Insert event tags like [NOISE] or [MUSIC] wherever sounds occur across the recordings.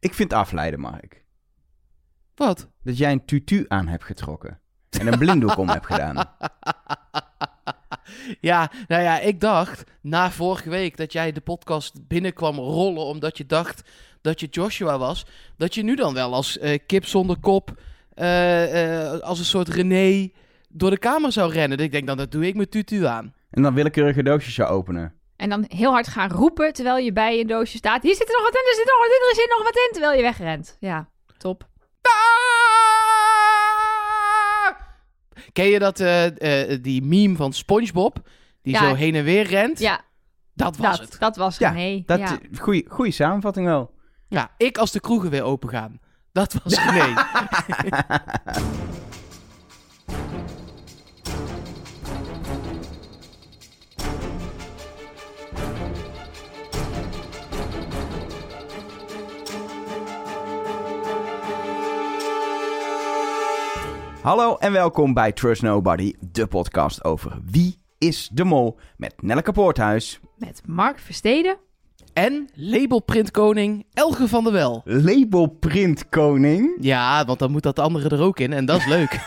Ik vind afleiden, Mark. Wat? Dat jij een tutu aan hebt getrokken. En een blinddoek om hebt gedaan. [LAUGHS] Ja, nou ja, ik dacht na vorige week dat jij de podcast binnenkwam rollen omdat je dacht dat je Joshua was, dat je nu dan wel als eh, kip zonder kop, eh, eh, als een soort René door de kamer zou rennen. Dus ik denk dan, dat doe ik mijn tutu aan. En dan willekeurige doosjes zou openen. En dan heel hard gaan roepen terwijl je bij een doosje staat. Hier zit er nog wat in, er zit nog wat in, er zit nog wat in. Terwijl je wegrent. Ja, top. Ken je dat, eh, eh, die meme van SpongeBob, die Ja. zo heen en weer rent? Ja, Dat was dat, het. dat was Ja, René. Dat, ja. goeie, goeie samenvatting wel. Ja, ik als de kroegen weer open gaan. Dat was René. [LAUGHS] Hallo en welkom bij Trust Nobody, de podcast over wie is de mol met Nelleke Poorthuis, Met Mark Versteden. en labelprintkoning Elge van der Wel. labelprintkoning. Ja, want dan moet dat andere er ook in en dat is leuk. [LAUGHS]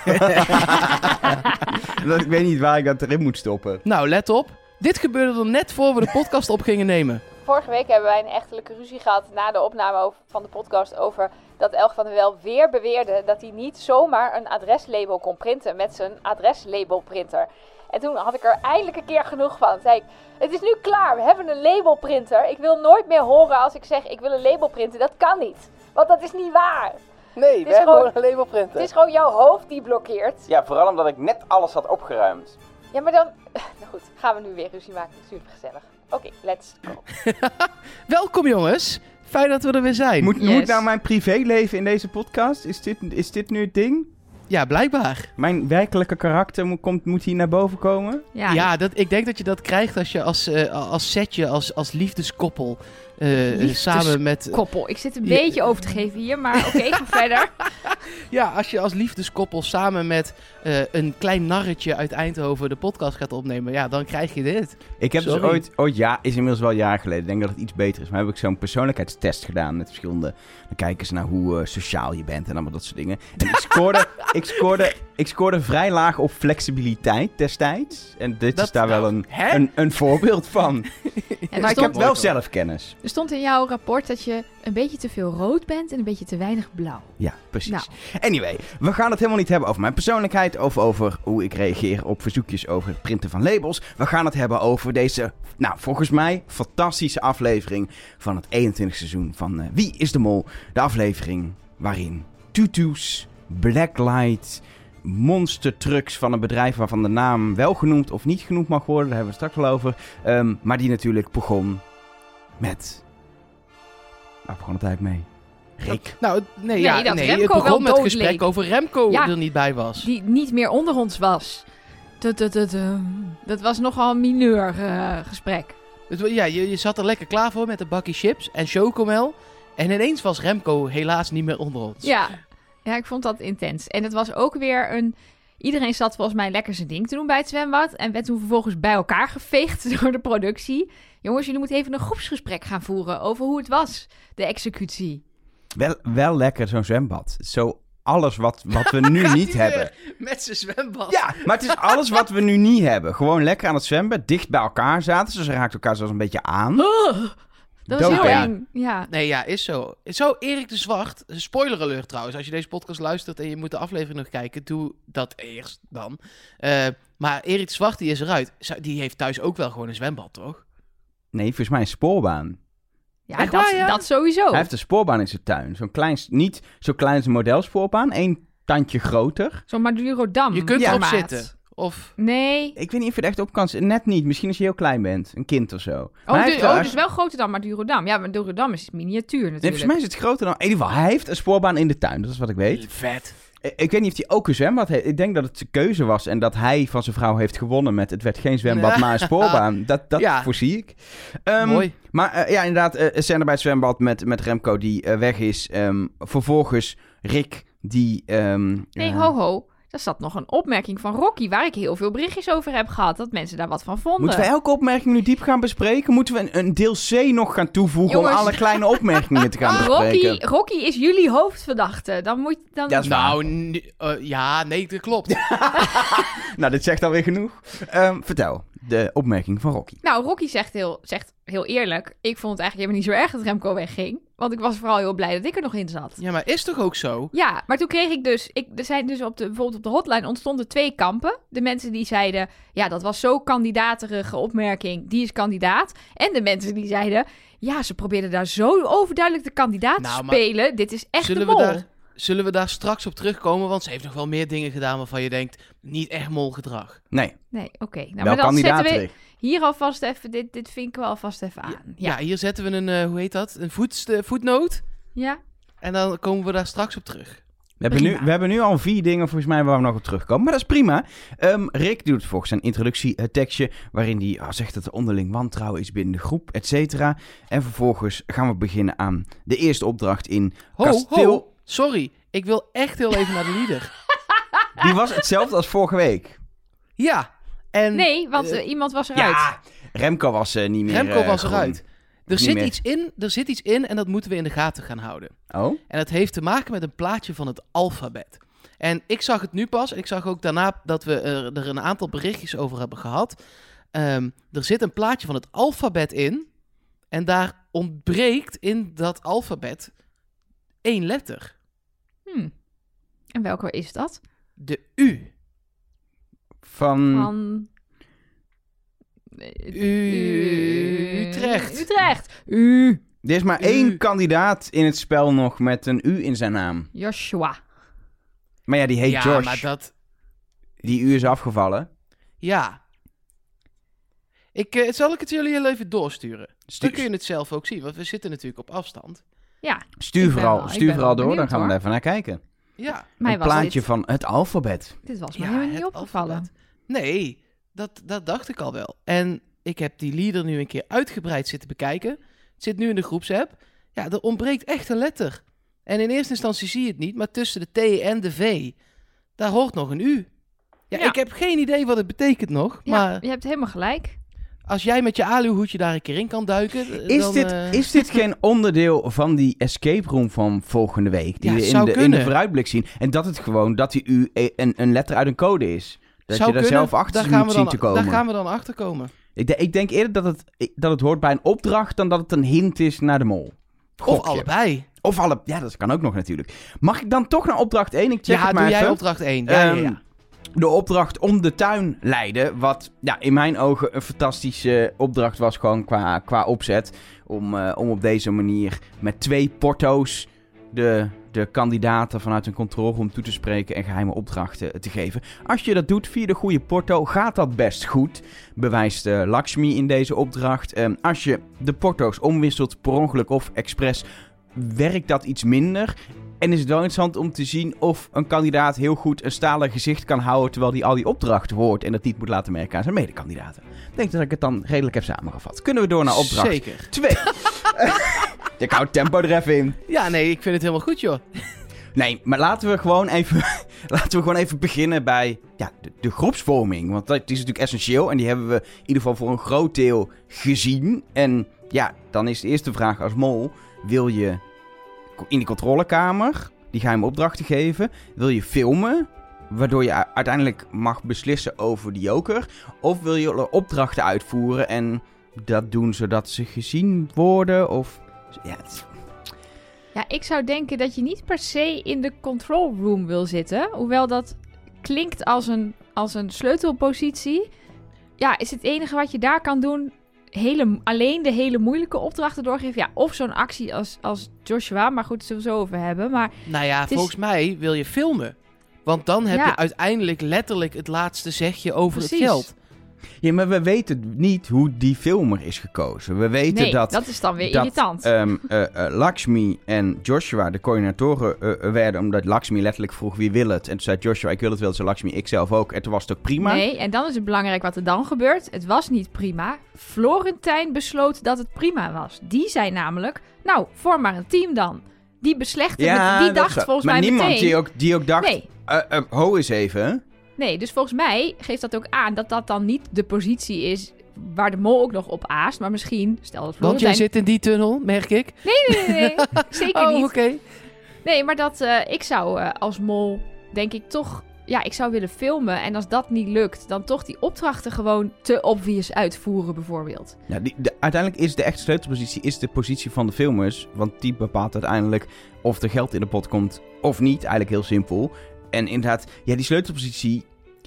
Ik weet niet waar ik dat erin moet stoppen. nou, let op. Dit gebeurde er net voor we de podcast op gingen nemen. Vorige week hebben wij een echtelijke ruzie gehad na de opname van de podcast over dat Elg van der Wel weer beweerde dat hij niet zomaar een adreslabel kon printen met zijn adreslabelprinter. En toen had ik er eindelijk een keer genoeg van. Toen zei ik, het is nu klaar, we hebben een labelprinter. Ik wil nooit meer horen als ik zeg ik wil een label printen. Dat kan niet, want dat is niet waar. Nee, is we hebben gewoon- gewoon een labelprinter. Het is gewoon jouw hoofd die blokkeert. Ja, vooral omdat ik net alles had opgeruimd. Ja, maar dan... [LAUGHS] Nou goed, gaan we nu weer ruzie maken. Super gezellig. Oké, let's go. [LAUGHS] Welkom jongens. Fijn dat we er weer zijn. Moet, Yes. moet nou mijn privéleven in deze podcast? Is dit, is dit nu het ding? Ja, blijkbaar. Mijn werkelijke karakter moet, komt, moet hier naar boven komen? Ja, Ja, dat, ik denk dat je dat krijgt als je als, eh, als setje, als, als liefdeskoppel, eh, samen met... koppel. Ik zit een Ja. beetje over te geven hier, maar oké, ga verder. [LAUGHS] Ja, als je als liefdeskoppel samen met eh, een klein narretje uit Eindhoven de podcast gaat opnemen, ja, dan krijg je dit. Ik heb dus ooit, ooit, ja, is inmiddels wel jaren geleden, ik denk dat het iets beter is, maar heb ik zo'n persoonlijkheidstest gedaan met verschillende, dan kijken ze naar hoe eh, sociaal je bent en allemaal dat soort dingen. En ik scoorde, [LAUGHS] ik scoorde, ik scoorde vrij laag op flexibiliteit destijds. En dit Dat- is daar wel een, een, een voorbeeld van. [LAUGHS] En Maar ik heb wel zelfkennis. Stond in jouw rapport dat je een beetje te veel rood bent en een beetje te weinig blauw. Ja, precies. Nou. Anyway, we gaan het helemaal niet hebben over mijn persoonlijkheid, of over hoe ik reageer op verzoekjes over het printen van labels. We gaan het hebben over deze, nou, volgens mij fantastische aflevering van het 21 seizoen van eh, Wie is de Mol? De aflevering waarin tutus, blacklight, monster trucks van een bedrijf waarvan de naam wel genoemd of niet genoemd mag worden, daar hebben we het straks wel over. Ehm, maar die natuurlijk begon met... Begon het eigenlijk mee? Rick. Nou, nee, Nee, ja, dat nee, Remco het begon wel met gesprek leek. over Remco Ja. er niet bij was. Die niet meer onder ons was. Dat was nogal een mineur eh, gesprek. Ja, je, je zat er lekker klaar voor met een bakje chips en chocomel. En ineens was Remco helaas niet meer onder ons. Ja. ja, ik vond dat intens. En het was ook weer een... Iedereen zat volgens mij lekker zijn ding te doen bij het zwembad. En werd toen vervolgens bij elkaar geveegd [LAUGHS] door de productie. Jongens, jullie moeten even een groepsgesprek gaan voeren over hoe het was, de executie. Wel, wel lekker zo'n zwembad. Zo alles wat, wat we nu [LAUGHS] Gaat niet hebben. Met zijn zwembad. Ja, maar het is alles wat we nu niet hebben. Gewoon lekker aan het zwembad, dicht bij elkaar zaten. Dus ze raakten elkaar zelfs een beetje aan. Dat was heel eng. Ja. Nee, ja, is zo. Zo Erik de Zwart, spoiler alert trouwens, als je deze podcast luistert en je moet de aflevering nog kijken, doe dat eerst dan. Eh, maar Erik de Zwart, die is eruit. Die heeft thuis ook wel gewoon een zwembad, toch? Nee, volgens mij een spoorbaan. Ja, Echt dat, waar, ja? dat sowieso. Hij heeft een spoorbaan in zijn tuin. Zo'n klein, niet zo klein als een modelspoorbaan. één tandje groter. Zo'n Madurodam. Je kunt Ja. erop maat. zitten. Of, Nee. Ik weet niet of je er echt op kan zitten. Net niet. Misschien als je heel klein bent. Een kind of zo. Maar Oh, heeft oh, dus wel groter dan Madurodam. Ja, Madurodam is miniatuur Nee, natuurlijk. volgens mij is het groter dan... In ieder geval, hij heeft een spoorbaan in de tuin. Dat is wat ik weet. vet. Ik ik weet niet of hij ook een zwembad heeft. Ik denk dat het zijn keuze was en dat hij van zijn vrouw heeft gewonnen met het werd geen zwembad, Ja. maar een spoorbaan. [LAUGHS] Dat, dat Ja. voorzie ik. Ehm, Mooi. Maar eh, ja, inderdaad, eh scène bij het zwembad met, met Remco die eh, weg is. Ehm, vervolgens Rick die... ehm, Nee, eh, ho ho. Daar zat nog een opmerking van Rocky, waar ik heel veel berichtjes over heb gehad. Dat mensen daar wat van vonden. Moeten we elke opmerking nu diep gaan bespreken? Moeten we een, een deel C nog gaan toevoegen Jongens. om alle kleine opmerkingen te gaan [LAUGHS] bespreken? Rocky, Rocky is jullie hoofdverdachte. Dan moet dan... Ja. Nou, eh, ja, nee, dat klopt. [LAUGHS] [LAUGHS] Nou, dit zegt alweer genoeg. Ehm, vertel, de opmerking van Rocky. Nou, Rocky zegt heel, zegt heel eerlijk. Ik vond het eigenlijk helemaal niet zo erg dat Remco wegging. Want ik was vooral heel blij dat ik er nog in zat. Ja, maar is toch ook zo? Ja, maar toen kreeg ik dus... Ik, er zijn dus op de, bijvoorbeeld op de hotline ontstonden twee kampen. De mensen die zeiden... Ja, dat was zo kandidaterige opmerking. Die is kandidaat. En de mensen die zeiden... Ja, ze probeerden daar zo overduidelijk de kandidaat Nou, te maar spelen. Dit is echt Zullen de we, mol. daar, zullen we daar straks op terugkomen? Want ze heeft nog wel meer dingen gedaan waarvan je denkt, niet echt molgedrag. Nee, Nee, oké. Nou, wel maar dan kandidaat zetten we hier alvast even... Dit, dit vinken we alvast even aan. Ja, Ja. hier zetten we een, eh, hoe heet dat? Een voet, eh, voetnoot. ja? En dan komen we daar straks op terug. We hebben, nu, we hebben nu al vier dingen volgens mij waar we nog op terugkomen. Maar dat is prima. Ehm, Rick doet volgens zijn introductie het tekstje waarin hij ah, zegt dat er onderling wantrouwen is binnen de groep, et cetera. En vervolgens gaan we beginnen aan de eerste opdracht in Ho, Kasteel. ho, sorry. Ik wil echt heel even naar de leader. [LAUGHS] Die was hetzelfde als vorige week. Ja. En Nee, want eh, eh, iemand was eruit. Ja, Remco was eh, niet meer Remco was groen. eruit. Er zit, meer. iets in, er zit iets in en dat moeten we in de gaten gaan houden. Oh? En dat heeft te maken met een plaatje van het alfabet. En ik zag het nu pas. En ik zag ook daarna dat we er, er een aantal berichtjes over hebben gehad. Ehm, er zit een plaatje van het alfabet in. En daar ontbreekt in dat alfabet één letter. En welke is dat? De U. Van... Van... Utrecht. Utrecht. U. Er is maar U. één kandidaat in het spel nog met een U in zijn naam. Joshua. Maar ja, die heet ja, Josh. maar dat... Die U is afgevallen. Ja. Ik, eh, zal ik het jullie heel even doorsturen? Stu- Dan kun je het zelf ook zien, want we zitten natuurlijk op afstand. Ja, Stuur vooral, wel- stuur vooral door, dan gaan we er even naar kijken. Ja. mij een was plaatje dit, van het alfabet. dit was me Ja, helemaal niet opgevallen. alfabet. Nee, dat, dat dacht ik al wel. En ik heb die leader nu een keer uitgebreid zitten bekijken. Het zit nu in de groepsapp. Ja, er ontbreekt echt een letter. En in eerste instantie zie je het niet, maar tussen de T en de V, daar hoort nog een U. Ja, Ja. ik heb geen idee wat het betekent nog. Ja, Maar je hebt helemaal gelijk. Als jij met je aluhoedje daar een keer in kan duiken... eh, Is, dan, dit, eh, is dit geen [LAUGHS] onderdeel van die escape room van volgende week? Die Ja, we in de, in de vooruitblik zien. En dat het gewoon, dat die U e- een, een letter uit een code is. Dat zou je daar kunnen. zelf achter Daar moet zien dan, te komen. Daar gaan we dan achter komen. Ik, de- ik denk eerder dat het, dat het hoort bij een opdracht dan dat het een hint is naar de mol. Of allebei. Of alle, ja, dat kan ook nog natuurlijk. Mag ik dan toch naar opdracht 1? Ik check ja, het maar doe jij opdracht 1. Ja, ja, Ehm, ja. De opdracht om de tuin leiden. Wat ja, in mijn ogen een fantastische opdracht was, gewoon qua, qua opzet. Om, eh, om op deze manier met twee porto's de, de kandidaten vanuit een controleroom toe te spreken en geheime opdrachten te geven. Als je dat doet via de goede porto, gaat dat best goed. Bewijst eh, Lakshmi in deze opdracht. Ehm, als je de porto's omwisselt per ongeluk of expres, werkt dat iets minder. En is het wel interessant om te zien of een kandidaat heel goed een stalen gezicht kan houden terwijl hij al die opdrachten hoort en dat niet moet laten merken aan zijn medekandidaten. Ik denk dat ik het dan redelijk heb samengevat. Kunnen we door naar opdracht Zeker. 2? [LAUGHS] ik hou het tempo er even in. Ja, nee, ik vind het helemaal goed, joh. Nee, maar laten we gewoon even, [LAUGHS] laten we gewoon even beginnen bij ja, de, de groepsvorming. Want dat is natuurlijk essentieel en die hebben we in ieder geval voor een groot deel gezien. En ja, dan is de eerste vraag als mol, wil je in die controlekamer die geheime opdrachten geven? Wil je filmen? Waardoor je uiteindelijk mag beslissen over de joker. Of wil je opdrachten uitvoeren en dat doen zodat ze gezien worden? Of ja, het Ja, ik zou denken dat je niet per se in de control room wil zitten. Hoewel dat klinkt als een, als een sleutelpositie. Ja, is het enige wat je daar kan doen... Hele, alleen de hele moeilijke opdrachten doorgeven. Ja, of zo'n actie als, als Joshua. Maar goed, daar zullen we het zo over hebben. Maar Nou ja, is- volgens mij wil je filmen. Want dan heb Ja. je uiteindelijk letterlijk het laatste zegje over Precies. het geld. Ja, maar we weten niet hoe die filmer is gekozen. We weten nee, dat, dat, is dan weer dat, irritant. eh, Lakshmi en Joshua de coördinatoren eh, werden... omdat Lakshmi letterlijk vroeg wie wil het. En toen zei Joshua, ik wil het wel, zei Lakshmi, ik zelf ook. En toen was het ook prima. Nee, en dan is het belangrijk wat er dan gebeurt. Het was niet prima. Florentijn besloot dat het prima was. Die zei namelijk, nou, vorm maar een team dan. Die beslechte, met- die dacht volgens maar mij niemand meteen... die ook, die ook dacht... Nee, eh, ho eens even. Nee, dus volgens mij geeft dat ook aan dat dat dan niet de positie is waar de mol ook nog op aast. Maar misschien, stel dat Want jij zit in die tunnel, merk ik. Nee, nee, nee, nee. [LAUGHS] zeker Oh, niet. oké. Nee, maar dat eh, ik zou eh, als mol, denk ik toch... Ja, ik zou willen filmen. En als dat niet lukt, dan toch die opdrachten gewoon te obvious uitvoeren, bijvoorbeeld. Ja, die, de- uiteindelijk is de echte sleutelpositie is de positie van de filmers. Want die bepaalt uiteindelijk of er geld in de pot komt of niet. Eigenlijk heel simpel. En inderdaad, ja, die sleutelpositie.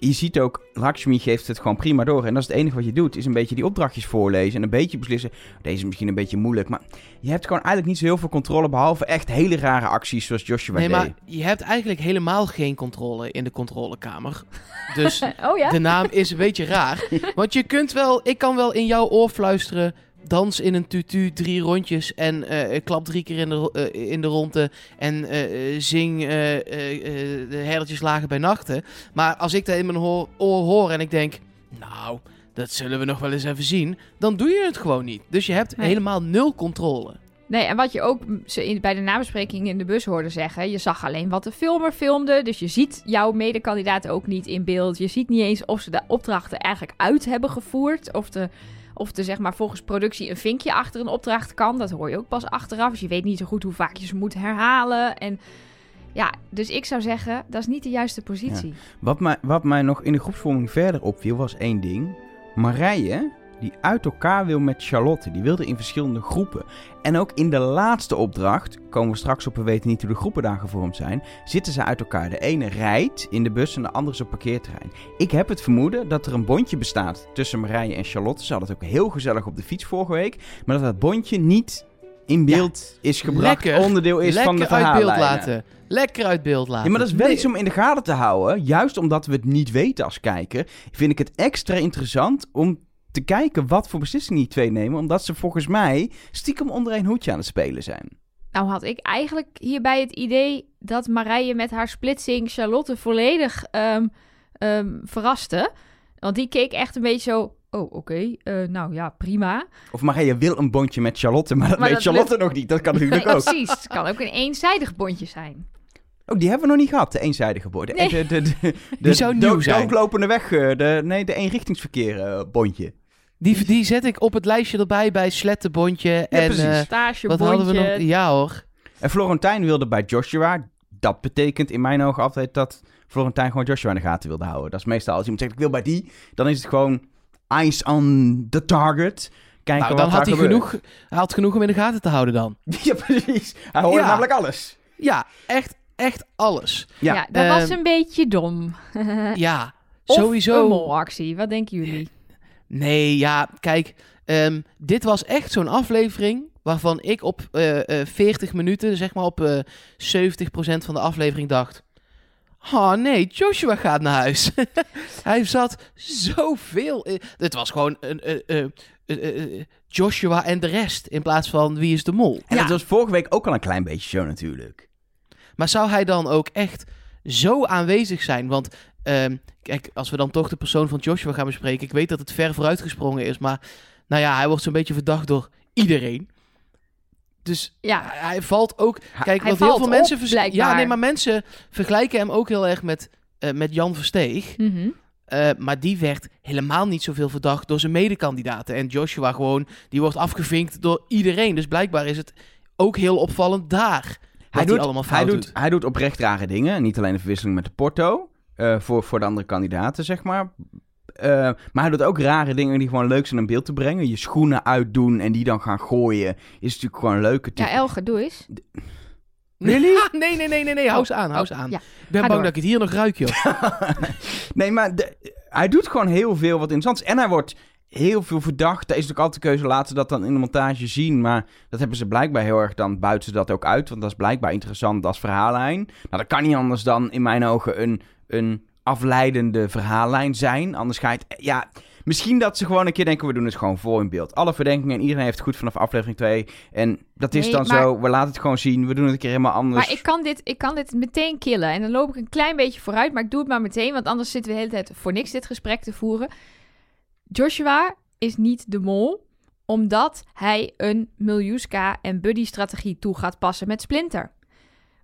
Je ziet ook, Lakshmi geeft het gewoon prima door. En dat is het enige wat je doet, is een beetje die opdrachtjes voorlezen. En een beetje beslissen, deze is misschien een beetje moeilijk. Maar je hebt gewoon eigenlijk niet zo heel veel controle. Behalve echt hele rare acties zoals Joshua Nee, deed. maar je hebt eigenlijk helemaal geen controle in de controlekamer. [LAUGHS] Dus Oh ja? de naam is een beetje raar. [LAUGHS] Want je kunt wel, ik kan wel in jouw oor fluisteren. Dans in een tutu, drie rondjes en eh, klap drie keer in de, eh, in de ronde. En eh, eh, zing eh, eh, eh, de herdertjes lagen bij nachten. Maar als ik dat in mijn oor hoor en ik denk, nou, dat zullen we nog wel eens even zien. Dan doe je het gewoon niet. Dus je hebt Nee. helemaal nul controle. Nee, en wat je ook ze in, bij de nabespreking in de bus hoorde zeggen... je zag alleen wat de filmer filmde, dus je ziet jouw medekandidaat ook niet in beeld. Je ziet niet eens of ze de opdrachten eigenlijk uit hebben gevoerd... of de, of de zeg maar, volgens productie een vinkje achter een opdracht kan. Dat hoor je ook pas achteraf, dus je weet niet zo goed hoe vaak je ze moet herhalen. En ja, dus ik zou zeggen, dat is niet de juiste positie. Wat mij, wat mij nog in de groepsvorming verder opviel, was één ding. Marije, die uit elkaar wil met Charlotte. Die wilde in verschillende groepen. En ook in de laatste opdracht, komen we straks op, we weten niet hoe de groepen daar gevormd zijn, zitten ze uit elkaar. De ene rijdt in de bus en de andere is op parkeerterrein. Ik heb het vermoeden dat er een bondje bestaat tussen Marije en Charlotte. Ze hadden het ook heel gezellig op de fiets vorige week. Maar dat dat bondje niet in beeld is gebracht, Lekker. onderdeel is Lekker van de uit beeld laten. Lekker uit beeld laten. Ja, maar dat is wel Nee. iets om in de gaten te houden. Juist omdat we het niet weten als kijker, vind ik het extra interessant om te kijken wat voor beslissingen die twee nemen. Omdat ze volgens mij stiekem onder één hoedje aan het spelen zijn. Nou had ik eigenlijk hierbij het idee dat Marije met haar splitsing Charlotte volledig ehm, ehm, verraste. Want die keek echt een beetje zo... Oh, oké. eh, nou ja, prima. Of Marije wil een bondje met Charlotte, maar dat Maar weet dat Charlotte nog niet. Dat kan natuurlijk Nee, [LAUGHS] ook. precies. Het kan ook een eenzijdig bondje zijn. Oh, die hebben we nog niet gehad, de eenzijdige borden. Nee. De, de, de, de, Die zou nieuw zijn. doodlopende weg, eh, de, nee, de eenrichtingsverkeer eh, bondje. Die, die zet ik op het lijstje erbij bij Slettenbondje. en precies. eh, Stagebondje. wat hadden we nog? Ja hoor. En Florentijn wilde bij Joshua. Dat betekent in mijn ogen altijd dat Florentijn gewoon Joshua in de gaten wilde houden. Dat is meestal als iemand zegt ik wil bij die, dan is het gewoon eyes on the target. Kijken Nou, wat dan had daar hij gebeurt. genoeg, hij had genoeg om in de gaten te houden dan. [LAUGHS] Ja, precies. Hij hoorde Ja. namelijk alles. Ja, echt, echt alles. Ja, Ja, dat ehm, was een beetje dom. Ja, [LAUGHS] Of sowieso. een molactie. Wat denken jullie? Nee, ja, kijk. ehm, dit was echt zo'n aflevering waarvan ik op eh, eh, 40 minuten, zeg maar op eh 70% van de aflevering dacht... Oh nee, Joshua gaat naar huis. [LAUGHS] Hij zat zoveel in. Het was gewoon een, eh, eh, eh, eh, Joshua en de rest in plaats van wie is de mol. En Ja. dat was vorige week ook al een klein beetje zo natuurlijk. Maar zou hij dan ook echt zo aanwezig zijn? Want ehm, kijk, als we dan toch de persoon van Joshua gaan bespreken. Ik weet dat het ver vooruitgesprongen is. Maar nou ja, hij wordt zo'n beetje verdacht door iedereen. Dus Ja, hij valt ook. Kijk, hij want heel veel op, mensen. vers- Ja, nee, maar mensen vergelijken hem ook heel erg met, eh, met Jan Versteeg. mhm. Eh, maar die werd helemaal niet zoveel verdacht door zijn medekandidaten. En Joshua gewoon, die wordt afgevinkt door iedereen. Dus blijkbaar is het ook heel opvallend daar. Hij Hij doet, allemaal hij, fout doet, doet. hij doet oprecht rare dingen. Niet alleen de verwisseling met de porto. Eh, voor, voor de andere kandidaten, zeg maar. Eh, maar hij doet ook rare dingen die gewoon leuk zijn in beeld te brengen. Je schoenen uitdoen en die dan gaan gooien. Is natuurlijk gewoon leuk. Het is- ja Elge, doe eens. Really? [LAUGHS] nee, nee, nee, nee, nee. Hou ze aan, hou ze aan. ja. Ik ben Ga bang door. dat ik het hier nog ruik, joh. [LAUGHS] nee, maar de- hij doet gewoon heel veel wat interessants. En hij wordt heel veel verdacht. Daar is natuurlijk altijd de keuze, laten ze dat dan in de montage zien. Maar dat hebben ze blijkbaar heel erg, dan buiten ze dat ook uit. Want dat is blijkbaar interessant als verhaallijn. Nou, dat kan niet anders dan in mijn ogen een, een afleidende verhaallijn zijn. Anders ga je het... Ja, misschien dat ze gewoon een keer denken, we doen het gewoon voor in beeld. Alle verdenkingen en iedereen heeft het goed vanaf aflevering 2. En dat is Nee, dan maar- zo, we laten het gewoon zien. We doen het een keer helemaal anders. Maar ik kan, dit, ik kan dit meteen killen. En dan loop ik een klein beetje vooruit, maar ik doe het maar meteen. Want anders zitten we de hele tijd voor niks dit gesprek te voeren. Joshua is niet de mol, omdat hij een Miljuska en Buddy-strategie toe gaat passen met Splinter.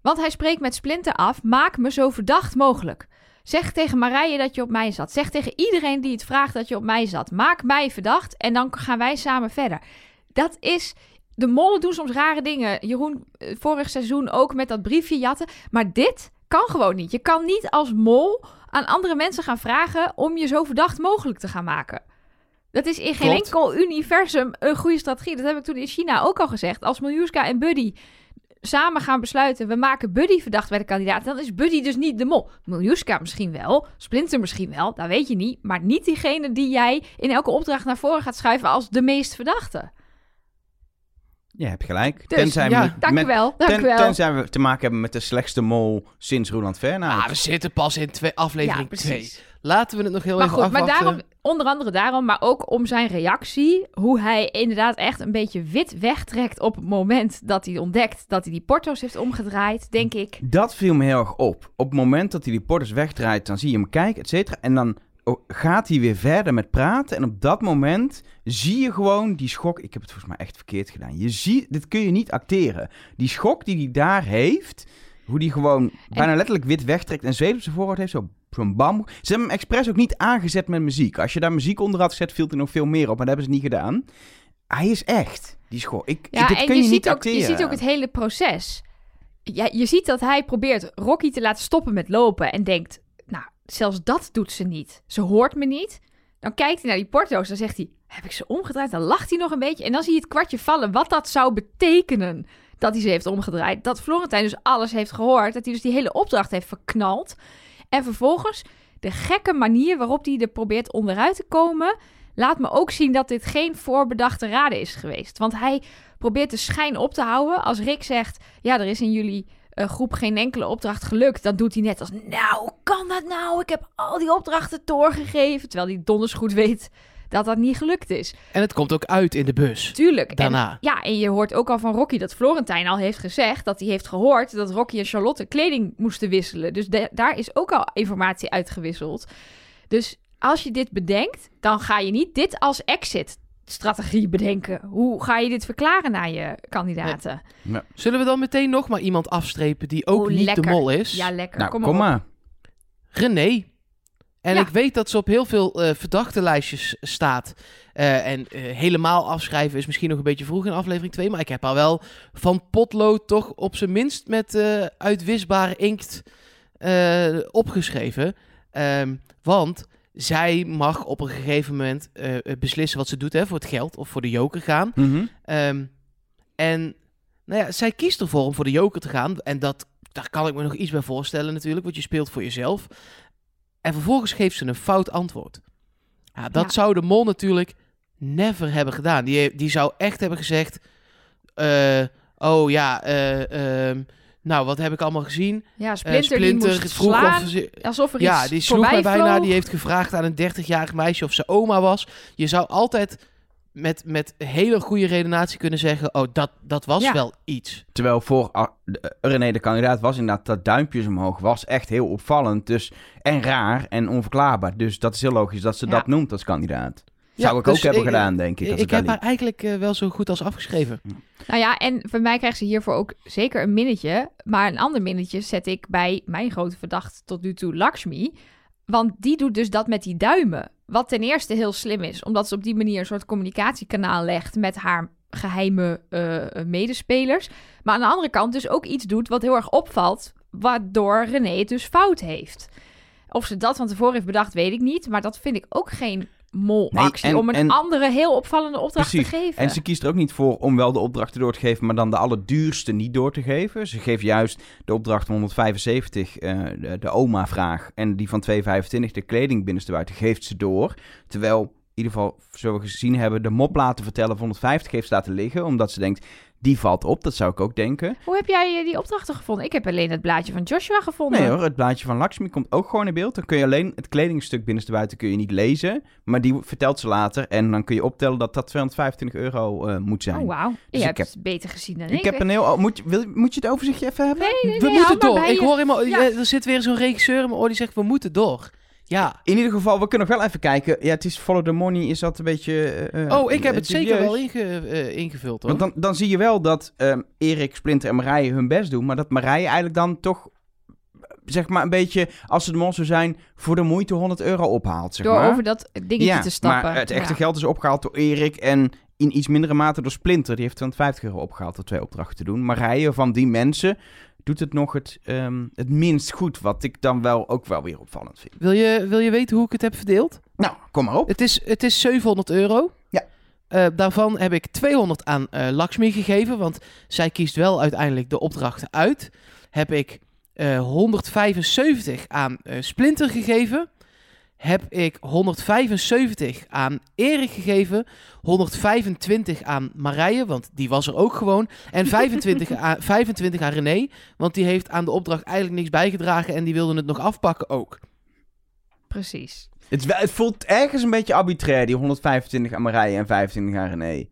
Want hij spreekt met Splinter af: maak me zo verdacht mogelijk. Zeg tegen Marije dat je op mij zat. Zeg tegen iedereen die het vraagt dat je op mij zat. Maak mij verdacht en dan gaan wij samen verder. Dat is. De mollen doen soms rare dingen. Jeroen, eh, vorig seizoen ook met dat briefje jatten. Maar dit kan gewoon niet. Je kan niet als mol aan andere mensen gaan vragen om je zo verdacht mogelijk te gaan maken. Dat is in geen Klopt. enkel universum een goede strategie. Dat heb ik toen in China ook al gezegd. Als Miljuska en Buddy samen gaan besluiten... we maken Buddy verdacht bij de kandidaat... dan is Buddy dus niet de mol. Miljuska misschien wel, Splinter misschien wel, dat weet je niet. Maar niet diegene die jij in elke opdracht naar voren gaat schuiven... als de meest verdachte. Je hebt gelijk. Dus, tenzij, ja, we Dank met- wel, dank ten- wel. tenzij we te maken hebben met de slechtste mol sinds Roland Fernhout. Ah, we zitten pas in twee, aflevering 2. precies. Laten we het nog heel Maar even goed, maar afwachten. daarom, onder andere daarom, maar ook om zijn reactie. Hoe hij inderdaad echt een beetje wit wegtrekt op het moment dat hij ontdekt dat hij die porto's heeft omgedraaid, denk ik. Dat viel me heel erg op. Op het moment dat hij die porters wegdraait, dan zie je hem kijken, et cetera. En dan oh, gaat hij weer verder met praten. En op dat moment zie je gewoon die schok. Ik heb het volgens mij echt verkeerd gedaan. Je ziet, dit kun je niet acteren. Die schok die hij daar heeft, hoe die gewoon bijna letterlijk wit wegtrekt en zweet op zijn voorhoofd heeft, zo zo'n bam. Ze hebben hem expres ook niet aangezet met muziek. Als je daar muziek onder had gezet, viel er nog veel meer op. Maar dat hebben ze niet gedaan. Hij is echt, die schok. Ik, Ja, dit en kun je, je, niet ook, acteren. je ziet ook het hele proces. Ja, je ziet dat hij probeert Rocky te laten stoppen met lopen en denkt, nou, zelfs dat doet ze niet. Ze hoort me niet. Dan kijkt hij naar die porto's, dan zegt hij, heb ik ze omgedraaid? Dan lacht hij nog een beetje en dan zie je het kwartje vallen. Wat dat zou betekenen dat hij ze heeft omgedraaid. Dat Florentijn dus alles heeft gehoord. Dat hij dus die hele opdracht heeft verknald. En vervolgens de gekke manier waarop hij er probeert onderuit te komen... laat me ook zien dat dit geen voorbedachte raden is geweest. Want hij probeert de schijn op te houden. Als Rick zegt, ja, er is in jullie eh, groep geen enkele opdracht gelukt... dan doet hij net als, nou, kan dat nou? Ik heb al die opdrachten doorgegeven. Terwijl hij donders goed weet dat dat niet gelukt is. En het komt ook uit in de bus. Tuurlijk. En- Daarna. ja, en je hoort ook al van Rocky dat Florentijn al heeft gezegd... dat hij heeft gehoord dat Rocky en Charlotte kleding moesten wisselen. Dus de- daar is ook al informatie uitgewisseld. Dus als je dit bedenkt, dan ga je niet dit als exit-strategie bedenken. Hoe ga je dit verklaren naar je kandidaten? Zullen we dan meteen nog maar iemand afstrepen die ook Oh, niet lekker. de mol is? Ja, lekker. Nou, kom, maar. René. En Ja. ik weet dat ze op heel veel eh verdachte lijstjes staat. Eh, en eh, helemaal afschrijven is misschien nog een beetje vroeg in aflevering 2. Maar ik heb haar wel van potlood toch op zijn minst met eh, uitwisbare inkt eh, opgeschreven. Ehm, want zij mag op een gegeven moment eh, beslissen wat ze doet hè, voor het geld of voor de joker gaan. Mhm. Ehm, en nou ja, zij kiest ervoor om voor de joker te gaan. En dat, daar kan ik me nog iets bij voorstellen natuurlijk, want je speelt voor jezelf. En vervolgens geeft ze een fout antwoord. Ja, dat Ja. zou de mol natuurlijk never hebben gedaan. Die, die zou echt hebben gezegd... eh, oh ja, eh, ehm, nou wat heb ik allemaal gezien? Ja, Eh, Splinter, die moest vroeg slaan, of ze- alsof er ja, iets die sloeg mij bijna. Die heeft gevraagd aan een 30-jarig meisje of ze oma was. Je zou altijd met, met hele goede redenatie kunnen zeggen... oh, dat, dat was Ja. wel iets. Terwijl voor ah, de- René de kandidaat was inderdaad dat duimpjes omhoog was echt heel opvallend. Dus, en raar en onverklaarbaar. Dus dat is heel logisch dat ze Ja. dat noemt als kandidaat. Ja, Zou ik dus ook hebben ik- gedaan, denk ik. Ik, Als ik, heb haar eigenlijk eh, wel zo goed als afgeschreven. Nou ja, en voor mij krijgt ze hiervoor ook zeker een minnetje. Maar een ander minnetje zet ik bij mijn grote verdachte tot nu toe, Lakshmi. Want die doet dus dat met die duimen. Wat ten eerste heel slim is, omdat ze op die manier een soort communicatiekanaal legt met haar geheime eh, medespelers. Maar aan de andere kant dus ook iets doet wat heel erg opvalt, waardoor René het dus fout heeft. Of ze dat van tevoren heeft bedacht, weet ik niet. Maar dat vind ik ook geen molactie Nee, en- om een en- andere heel opvallende opdracht Precies. te geven. En ze kiest er ook niet voor om wel de opdrachten door te geven, maar dan de allerduurste niet door te geven. Ze geeft juist de opdracht van 175, eh, de, de oma-vraag, en die van 225, de kleding binnenste buiten, geeft ze door. Terwijl, in ieder geval, zoals we gezien hebben, de mop laten vertellen van 150 heeft laten liggen, omdat ze denkt, die valt op. Dat zou ik ook denken. Hoe heb jij eh, die opdrachten gevonden? Ik heb alleen het blaadje van Joshua gevonden. Nee hoor, het blaadje van Lakshmi komt ook gewoon in beeld. Dan kun je alleen het kledingstuk binnenste buiten kun je niet lezen. Maar die vertelt ze later. En dan kun je optellen dat dat 225 euro eh, moet zijn. Oh, wauw. Dus je ik hebt het beter gezien dan ik. Ik heb een heel... oh, moet, je, wil, moet je het overzichtje even hebben? Nee, nee, We nee, moeten door. Ik je. hoor helemaal... Ja. eh, Er zit weer zo'n regisseur in mijn oor die zegt, we moeten door. Ja. In ieder geval, we kunnen nog wel even kijken. Ja, het is follow the money, is dat een beetje... eh, eh, Oh, ik heb het dubieus? zeker wel inge, eh, ingevuld hoor. Want dan, dan zie je wel dat ehm, Erik, Splinter en Marije hun best doen. Maar dat Marije eigenlijk dan toch, zeg maar een beetje, als ze de zou zijn, voor de moeite 100 euro ophaalt. Zeg Door maar. over dat dingetje ja, te stappen. maar het echte Ja. geld is opgehaald door Erik en in iets mindere mate door Splinter. Die heeft 250 euro opgehaald door twee opdrachten te doen. Marije van die mensen doet het nog het, ehm, het minst goed. Wat ik dan wel ook wel weer opvallend vind. Wil, je, wil je weten hoe ik het heb verdeeld? Nou, kom maar op. Het is, het is 700 euro. Ja. Eh, daarvan heb ik 200 aan eh Lakshmi gegeven, want zij kiest wel uiteindelijk de opdrachten uit. Heb ik eh, 175 aan eh, Splinter gegeven. Heb ik 175 aan Erik gegeven. 125 aan Marije, want die was er ook gewoon. En 25, aan, 25 aan René, want die heeft aan de opdracht eigenlijk niks bijgedragen en die wilde het nog afpakken ook. Precies. Het, het voelt ergens een beetje arbitrair, die 125 aan Marije en 25 aan René.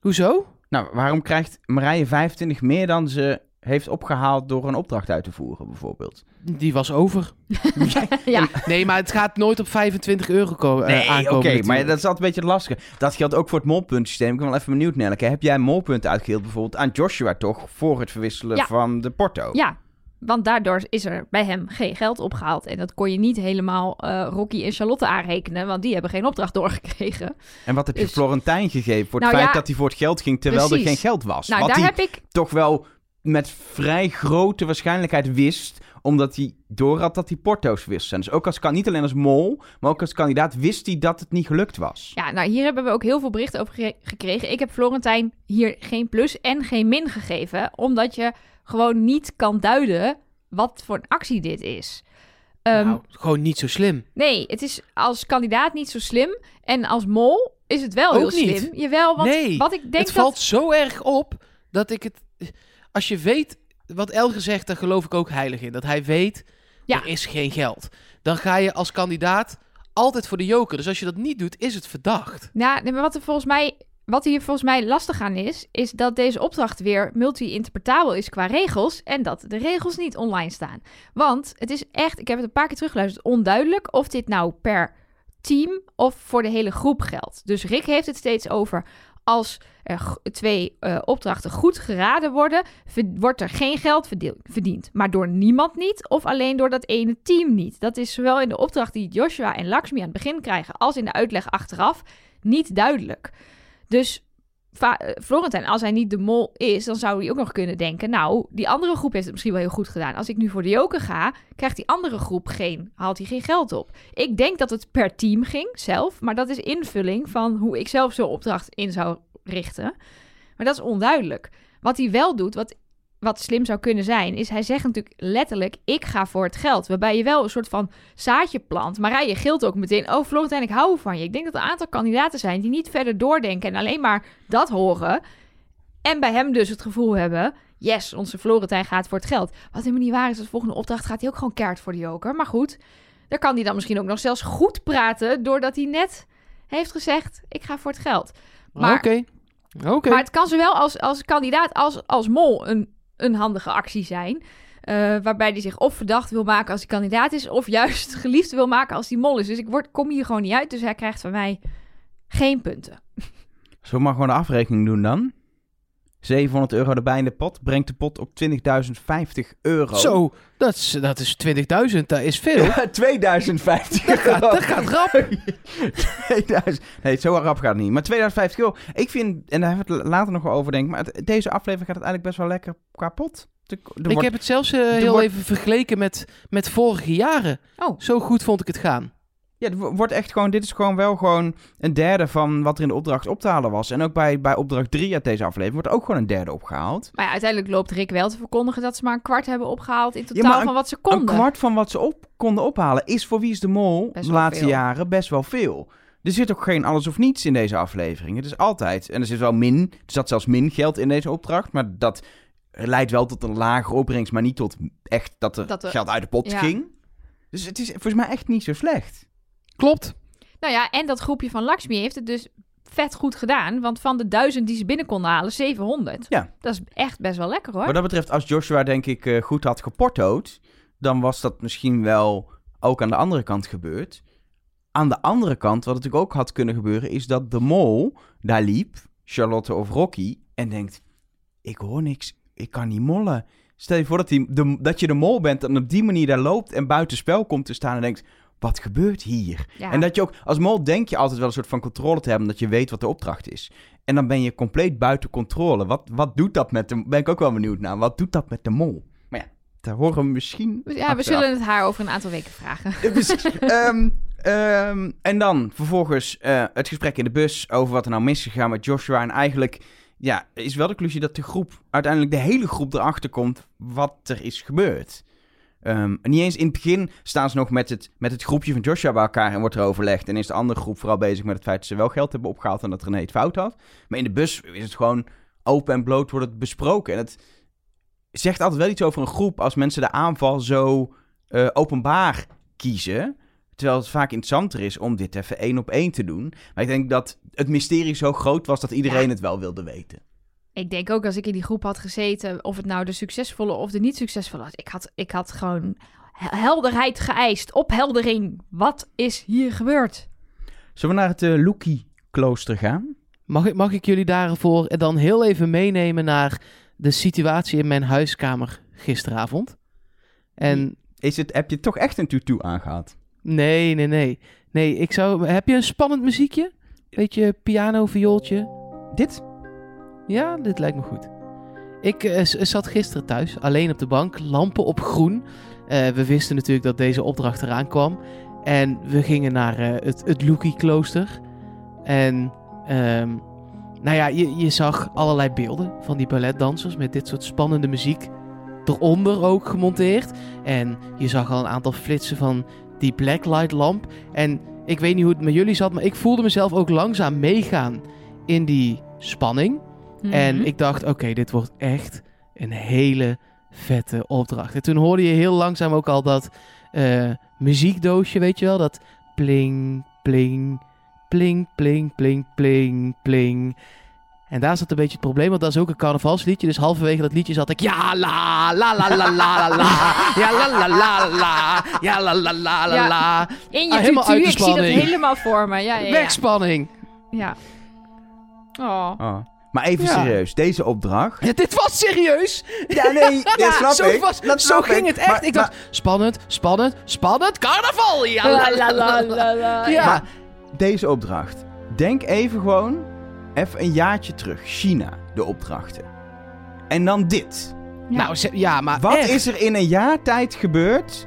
Hoezo? Nou, waarom krijgt Marije 25 meer dan ze heeft opgehaald door een opdracht uit te voeren, bijvoorbeeld? Die was over. [LAUGHS] ja, Nee, maar het gaat nooit op 25 euro komen. Nee, oké, maar dat is altijd een beetje lastig. Dat geldt ook voor het molpuntensysteem. Ik ben wel even benieuwd, Nelleke. Heb jij molpunten uitgedeeld bijvoorbeeld aan Joshua toch, voor het verwisselen Ja. van de porto? ja. Want daardoor is er bij hem geen geld opgehaald. En dat kon je niet helemaal eh, Rocky en Charlotte aanrekenen. Want die hebben geen opdracht [LAUGHS] doorgekregen. En wat heb je Dus- Florentijn gegeven voor het Nou feit ja, dat hij voor het geld ging, terwijl precies. er geen geld was? Nou, wat daar hij heb ik... toch wel met vrij grote waarschijnlijkheid wist, omdat hij door had dat hij porto's wist. En dus ook als, kan- niet alleen als mol, maar ook als kandidaat wist hij dat het niet gelukt was. Ja, nou hier hebben we ook heel veel berichten over ge- gekregen. Ik heb Florentijn hier geen plus en geen min gegeven. Omdat je gewoon niet kan duiden wat voor een actie dit is. Ehm, nou, gewoon niet zo slim. Nee, het is als kandidaat niet zo slim. En als mol is het wel Ook heel niet. slim. Jawel, want Nee, wat ik denk het dat... valt zo erg op dat ik het... Als je weet wat Elger zegt, daar geloof ik ook heilig in. Dat hij weet, Ja. er is geen geld. Dan ga je als kandidaat altijd voor de joker. Dus als je dat niet doet, is het verdacht. Nee, maar wat er volgens mij... Wat hier volgens mij lastig aan is, is dat deze opdracht weer multi-interpretabel is qua regels en dat de regels niet online staan. Want het is echt, ik heb het een paar keer teruggeluisterd, onduidelijk of dit nou per team of voor de hele groep geldt. Dus Rick heeft het steeds over als er twee eh, opdrachten goed geraden worden, wordt er geen geld verdiend. Maar door niemand niet of alleen door dat ene team niet. Dat is zowel in de opdracht die Joshua en Lakshmi aan het begin krijgen als in de uitleg achteraf niet duidelijk. Dus Florentijn, als hij niet de mol is, dan zou hij ook nog kunnen denken... nou, die andere groep heeft het misschien wel heel goed gedaan. Als ik nu voor de joker ga, krijgt die andere groep geen... haalt hij geen geld op. Ik denk dat het per team ging, zelf. Maar dat is invulling van hoe ik zelf zo'n opdracht in zou richten. Maar dat is onduidelijk. Wat hij wel doet, wat, wat slim zou kunnen zijn... is hij zegt natuurlijk letterlijk, ik ga voor het geld. Waarbij je wel een soort van zaadje plant. Maar je gilt ook meteen, oh Florentijn, ik hou van je. Ik denk dat er een aantal kandidaten zijn die niet verder doordenken... en alleen maar dat horen... En bij hem dus het gevoel hebben... Yes, onze Florentijn gaat voor het geld. Wat helemaal niet waar is. De volgende opdracht gaat hij ook gewoon kaart voor de joker. Maar goed, daar kan hij dan misschien ook nog zelfs goed praten... doordat hij net heeft gezegd... ik ga voor het geld. Maar, Oké. Oké. maar het kan zowel als, als kandidaat als als mol een, een handige actie zijn... eh, waarbij hij zich of verdacht wil maken als hij kandidaat is... of juist [LAUGHS] geliefd wil maken als hij mol is. Dus ik word, kom hier gewoon niet uit. Dus hij krijgt van mij geen punten. Zullen we maar gewoon de afrekening doen dan? 700 euro erbij in de pot, brengt de pot op 20.050 euro. Zo, dat is, dat is 20.000. Dat is veel. [LAUGHS] Ja, 2050 Dat gaat, euro. dat gaat rap. [LAUGHS] 2000. Nee, zo rap gaat het niet. Maar 2050 euro. Ik vind, en daar hebben we het later nog wel over denk ik, maar het- deze aflevering gaat het eigenlijk best wel lekker qua pot. De- Ik wordt- heb het zelfs eh, heel wordt- even vergeleken met, met vorige jaren. Oh. Zo goed vond ik het gaan. Ja, het wo- wordt echt gewoon, dit is gewoon wel gewoon een derde van wat er in de opdracht op te halen was. En ook bij, bij opdracht 3 uit deze aflevering wordt ook gewoon een derde opgehaald. Maar ja, uiteindelijk loopt Rick wel te verkondigen dat ze maar een kwart hebben opgehaald in totaal een- van wat ze Een konden. kwart van wat ze op konden ophalen is voor Wie is de Mol de laatste veel. jaren best wel veel. Er zit ook geen alles of niets in deze aflevering. Het is altijd, en er zit wel min, er zat zelfs min geld in deze opdracht, maar dat leidt wel tot een lagere opbrengst, maar niet tot echt dat er, Dat er- geld uit de pot ja. ging. Dus het is volgens mij echt niet zo slecht. Klopt. Nou ja, en dat groepje van Lakshmi heeft het dus vet goed gedaan. Want van de duizend die ze binnen konden halen, 700. Ja. Dat is echt best wel lekker hoor. Wat dat betreft, als Joshua denk ik eh, goed had geportood, dan was dat misschien wel ook aan de andere kant gebeurt. Aan de andere kant, wat natuurlijk ook had kunnen gebeuren, is dat de mol daar liep, Charlotte of Rocky, en denkt: Ik hoor niks, ik kan niet mollen. Stel je voor dat, die, de, dat je de mol bent en op die manier daar loopt en buitenspel komt te staan en denkt: Wat gebeurt hier? Ja. En dat je ook, als mol denk je altijd wel een soort van controle te hebben, dat je weet wat de opdracht is. En dan ben je compleet buiten controle. Wat, wat doet dat met de, ben ik ook wel benieuwd naar, wat doet dat met de mol? Maar ja, daar horen we misschien Ja, we zullen het haar over een aantal weken vragen. Precies. [LAUGHS] Ehm, ehm, en dan vervolgens eh, het gesprek in de bus over wat er nou misgegaan met Joshua. En eigenlijk ja, is wel de conclusie dat de groep, uiteindelijk de hele groep erachter komt wat er is gebeurd. Ehm, en niet eens in het begin staan ze nog met het, met het groepje van Joshua bij elkaar en wordt er overlegd. En is de andere groep vooral bezig met het feit dat ze wel geld hebben opgehaald en dat René het fout had. Maar in de bus is het gewoon open en bloot wordt het besproken. En het zegt altijd wel iets over een groep als mensen de aanval zo eh, openbaar kiezen. Terwijl het vaak interessanter is om dit even één op één te doen. Maar ik denk dat het mysterie zo groot was dat iedereen Ja. het wel wilde weten. Ik denk ook als ik in die groep had gezeten, of het nou de succesvolle of de niet succesvolle was. Ik had, ik had gewoon he- helderheid geëist, opheldering. Wat is hier gebeurd? Zullen we naar het uh, Loki-klooster gaan? Mag ik, mag ik jullie daarvoor dan heel even meenemen naar de situatie in mijn huiskamer gisteravond? En Is het, heb je toch echt een tutu aangehad? nee, nee, nee. Nee, ik zou... Heb je een spannend muziekje? Beetje piano, viooltje? Dit? Ja, dit lijkt me goed. Ik eh, z- zat gisteren thuis, alleen op de bank, lampen op groen. Eh, we wisten natuurlijk dat deze opdracht eraan kwam. En we gingen naar eh, het, het Loki-klooster. En, ehm, nou ja, je, je zag allerlei beelden van die balletdansers met dit soort spannende muziek. Eronder ook gemonteerd. En je zag al een aantal flitsen van die blacklight lamp. En ik weet niet hoe het met jullie zat, maar ik voelde mezelf ook langzaam meegaan in die spanning. En Mhm. ik dacht, oké, dit wordt echt een hele vette opdracht. En toen hoorde je heel langzaam ook al dat eh, muziekdoosje, weet je wel? Dat pling, pling, pling, pling, pling, pling, pling. En daar zat een beetje het probleem, want dat is ook een carnavalsliedje. Dus halverwege dat liedje zat ik... Ja, la, la, la, la, la, la, la. Ja, la, la, la, la. Ja, la, la, la, la, la. In je Ah, helemaal tutu, uit de ik zie dat helemaal voor me. Ja, ja, ja. Wegspanning. ja. Oh. Oh. Maar even Ja. serieus, deze opdracht... Ja, dit was serieus. Ja, nee, [LAUGHS] dat snap zo ik. was- Dat zo ging ik. het echt. Maar- ik dacht, spannend, spannend, spannend. Carnaval. Ja, La, la, la, la, la. Ja. Maar deze opdracht. Denk even gewoon, even een jaartje terug. China, de opdrachten. En dan dit. Ja. Nou, ze- ja, maar Wat echt. is er in een jaar tijd gebeurd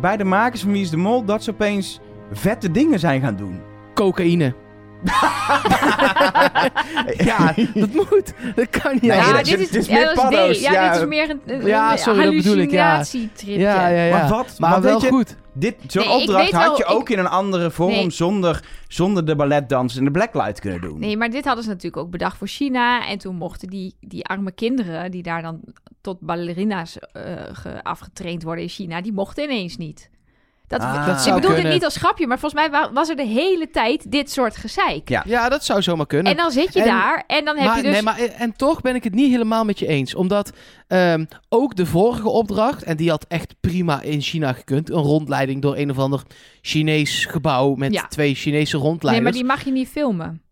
bij de makers van Wie is de Mol... dat ze opeens vette dingen zijn gaan doen? cocaïne? [LAUGHS] ja, dat moet. Dat kan niet. Nee, ja, dat is- dit is, meer paddo's. Ja, ja. dit is meer een, een, Ja, sorry, dat bedoel ik, ja. ja, ja, ja. Maar wat- Maar wat wel weet je- goed. Dit, zo'n Nee, opdracht had wel, je ik- ook in een andere vorm... Nee. Zonder, zonder de balletdans en de blacklight kunnen doen. Nee, maar dit hadden ze natuurlijk ook bedacht voor China. En toen mochten die, die arme kinderen, die daar dan tot ballerina's eh, ge- afgetraind worden in China, die mochten ineens niet. Dat, Ah. Dat ik bedoel dit kunnen. niet als grapje, maar volgens mij wa- was er de hele tijd dit soort gezeik. Ja. Ja, dat zou zomaar kunnen. En dan zit je En- daar en dan heb maar, je dus... nee, maar, en toch ben ik het niet helemaal met je eens. Omdat ehm, ook de vorige opdracht, en die had echt prima in China gekund. Een rondleiding door een of ander Chinees gebouw met Ja. twee Chinese nee, rondleiders. maar die mag je niet filmen.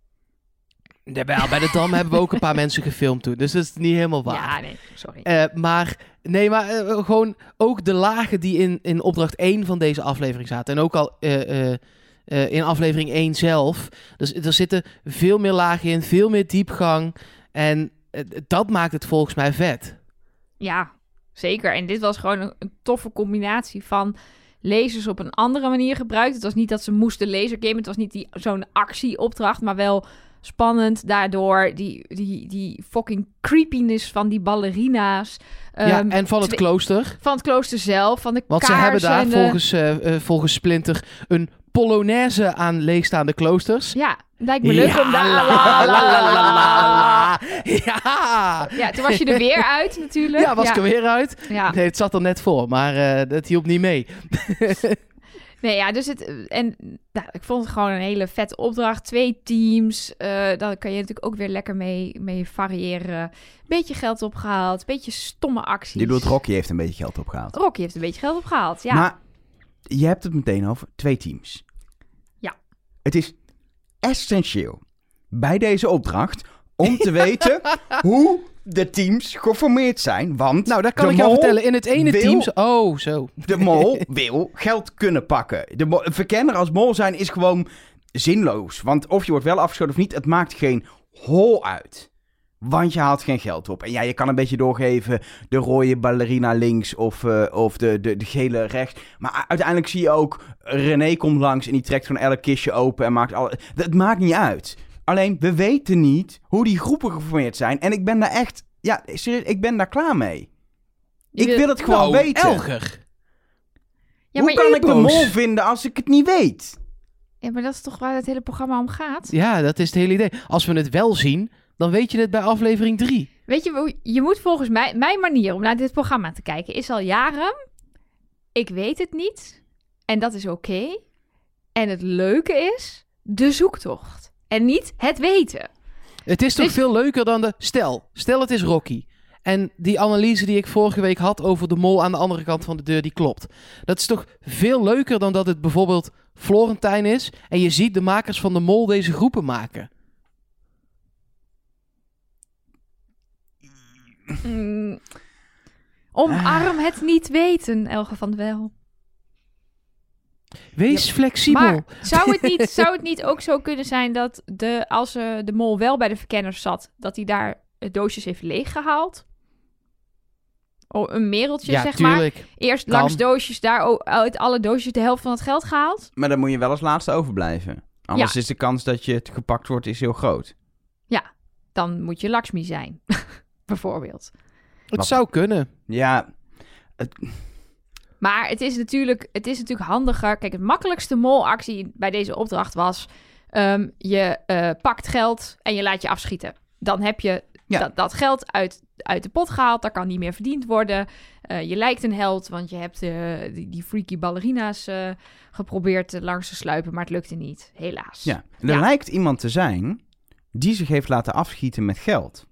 Bij de Dam hebben we ook een paar [LAUGHS] mensen gefilmd toen. Dus dat is niet helemaal waar. Ja, nee, sorry. Eh, maar nee, maar eh, gewoon ook de lagen die in, in opdracht 1 van deze aflevering zaten. En ook al eh, in aflevering 1 zelf. Dus er zitten veel meer lagen in, veel meer diepgang. En dat maakt het volgens mij vet. Ja, zeker. En dit was gewoon een, een toffe combinatie van lasers op een andere manier gebruikt. Het was niet dat ze moesten lasergamen. Het was niet zo'n actieopdracht, maar wel spannend. Daardoor die, die, die fucking creepiness van die ballerina's. ja, Ehm, en van het klooster. van het klooster zelf, van de Want ze hebben daar de- volgens, eh, eh, volgens Splinter een polonaise aan leegstaande kloosters. Ja, lijkt me leuk Ja, om daar... la, la, la, la, la. Ja! Ja, toen was je er weer uit natuurlijk. Ja, was ik er weer uit. Ja. Nee, het zat er net voor, maar eh, dat hielp niet mee. [LAUGHS] Nee, ja, dus het... En nou, ik vond het gewoon een hele vette opdracht. Twee teams. eh daar kan je natuurlijk ook weer lekker mee, mee variëren. Beetje geld opgehaald. Beetje stomme acties. Je bedoelt Rocky heeft een beetje geld opgehaald. Rocky heeft een beetje geld opgehaald, ja. Maar je hebt het meteen over twee teams. Ja. Het is essentieel bij deze opdracht om te weten [LAUGHS] hoe de teams geformeerd zijn. Want Nou, dat kan ik jou vertellen. In het ene wil- team... Oh, zo. De mol [LAUGHS] wil geld kunnen pakken. De verkenner als mol zijn is gewoon zinloos. Want of je wordt wel afgeschoten of niet, het maakt geen hol uit. Want je haalt geen geld op. En ja, je kan een beetje doorgeven de rode ballerina links of, eh, of de, de, de gele rechts. Maar uiteindelijk zie je ook, René komt langs en die trekt gewoon elk kistje open en maakt alle... Het maakt niet uit. Alleen, we weten niet hoe die groepen geformeerd zijn. En ik ben daar echt... Ja, serieus, ik ben daar klaar mee. Je Ik wil- het gewoon Nou, weten. Elger. Ja, Hoe maar, kan ik de mol vinden als ik het niet weet? ja, maar dat is toch waar het hele programma om gaat? Ja, dat is het hele idee. Als we het wel zien, dan weet je het bij aflevering 3. Weet je, hoe- je moet volgens mij... Mijn manier om naar dit programma te kijken is al jaren... Ik weet het niet. En dat is oké. En het leuke is de zoektocht. En niet het weten. Het is toch Dus- veel leuker dan de... Stel, stel het is Rocky. En die analyse die ik vorige week had over de mol aan de andere kant van de deur, die klopt. Dat is toch veel leuker dan dat het bijvoorbeeld Florentijn is. En je ziet de makers van de mol deze groepen maken. Mm. Omarm het niet weten, Elge van Wel. Wees flexibel. Maar zou het, niet, [LAUGHS] zou het niet ook zo kunnen zijn dat de, als eh, de mol wel bij de verkenners zat, dat hij daar het doosjes heeft leeggehaald? Oh, een mereltje, ja, zeg maar. Eerst Kan. langs doosjes, daar uit alle doosjes de helft van het geld gehaald. Maar dan moet je wel als laatste overblijven. Anders is de kans dat je het gepakt wordt is heel groot. Dan moet je Lakshmi zijn, [LAUGHS] bijvoorbeeld. Het Wat? zou kunnen. Ja, Maar het is, natuurlijk, het is natuurlijk handiger. Kijk, het makkelijkste molactie bij deze opdracht was... ehm, je eh, pakt geld en je laat je afschieten. Dan heb je Ja. dat, dat geld uit, uit de pot gehaald. Daar kan niet meer verdiend worden. Eh, je lijkt een held, want je hebt eh, die, die freaky ballerina's geprobeerd langs te sluipen. Maar het lukte niet, helaas. ja. Er Ja. lijkt iemand te zijn die zich heeft laten afschieten met geld.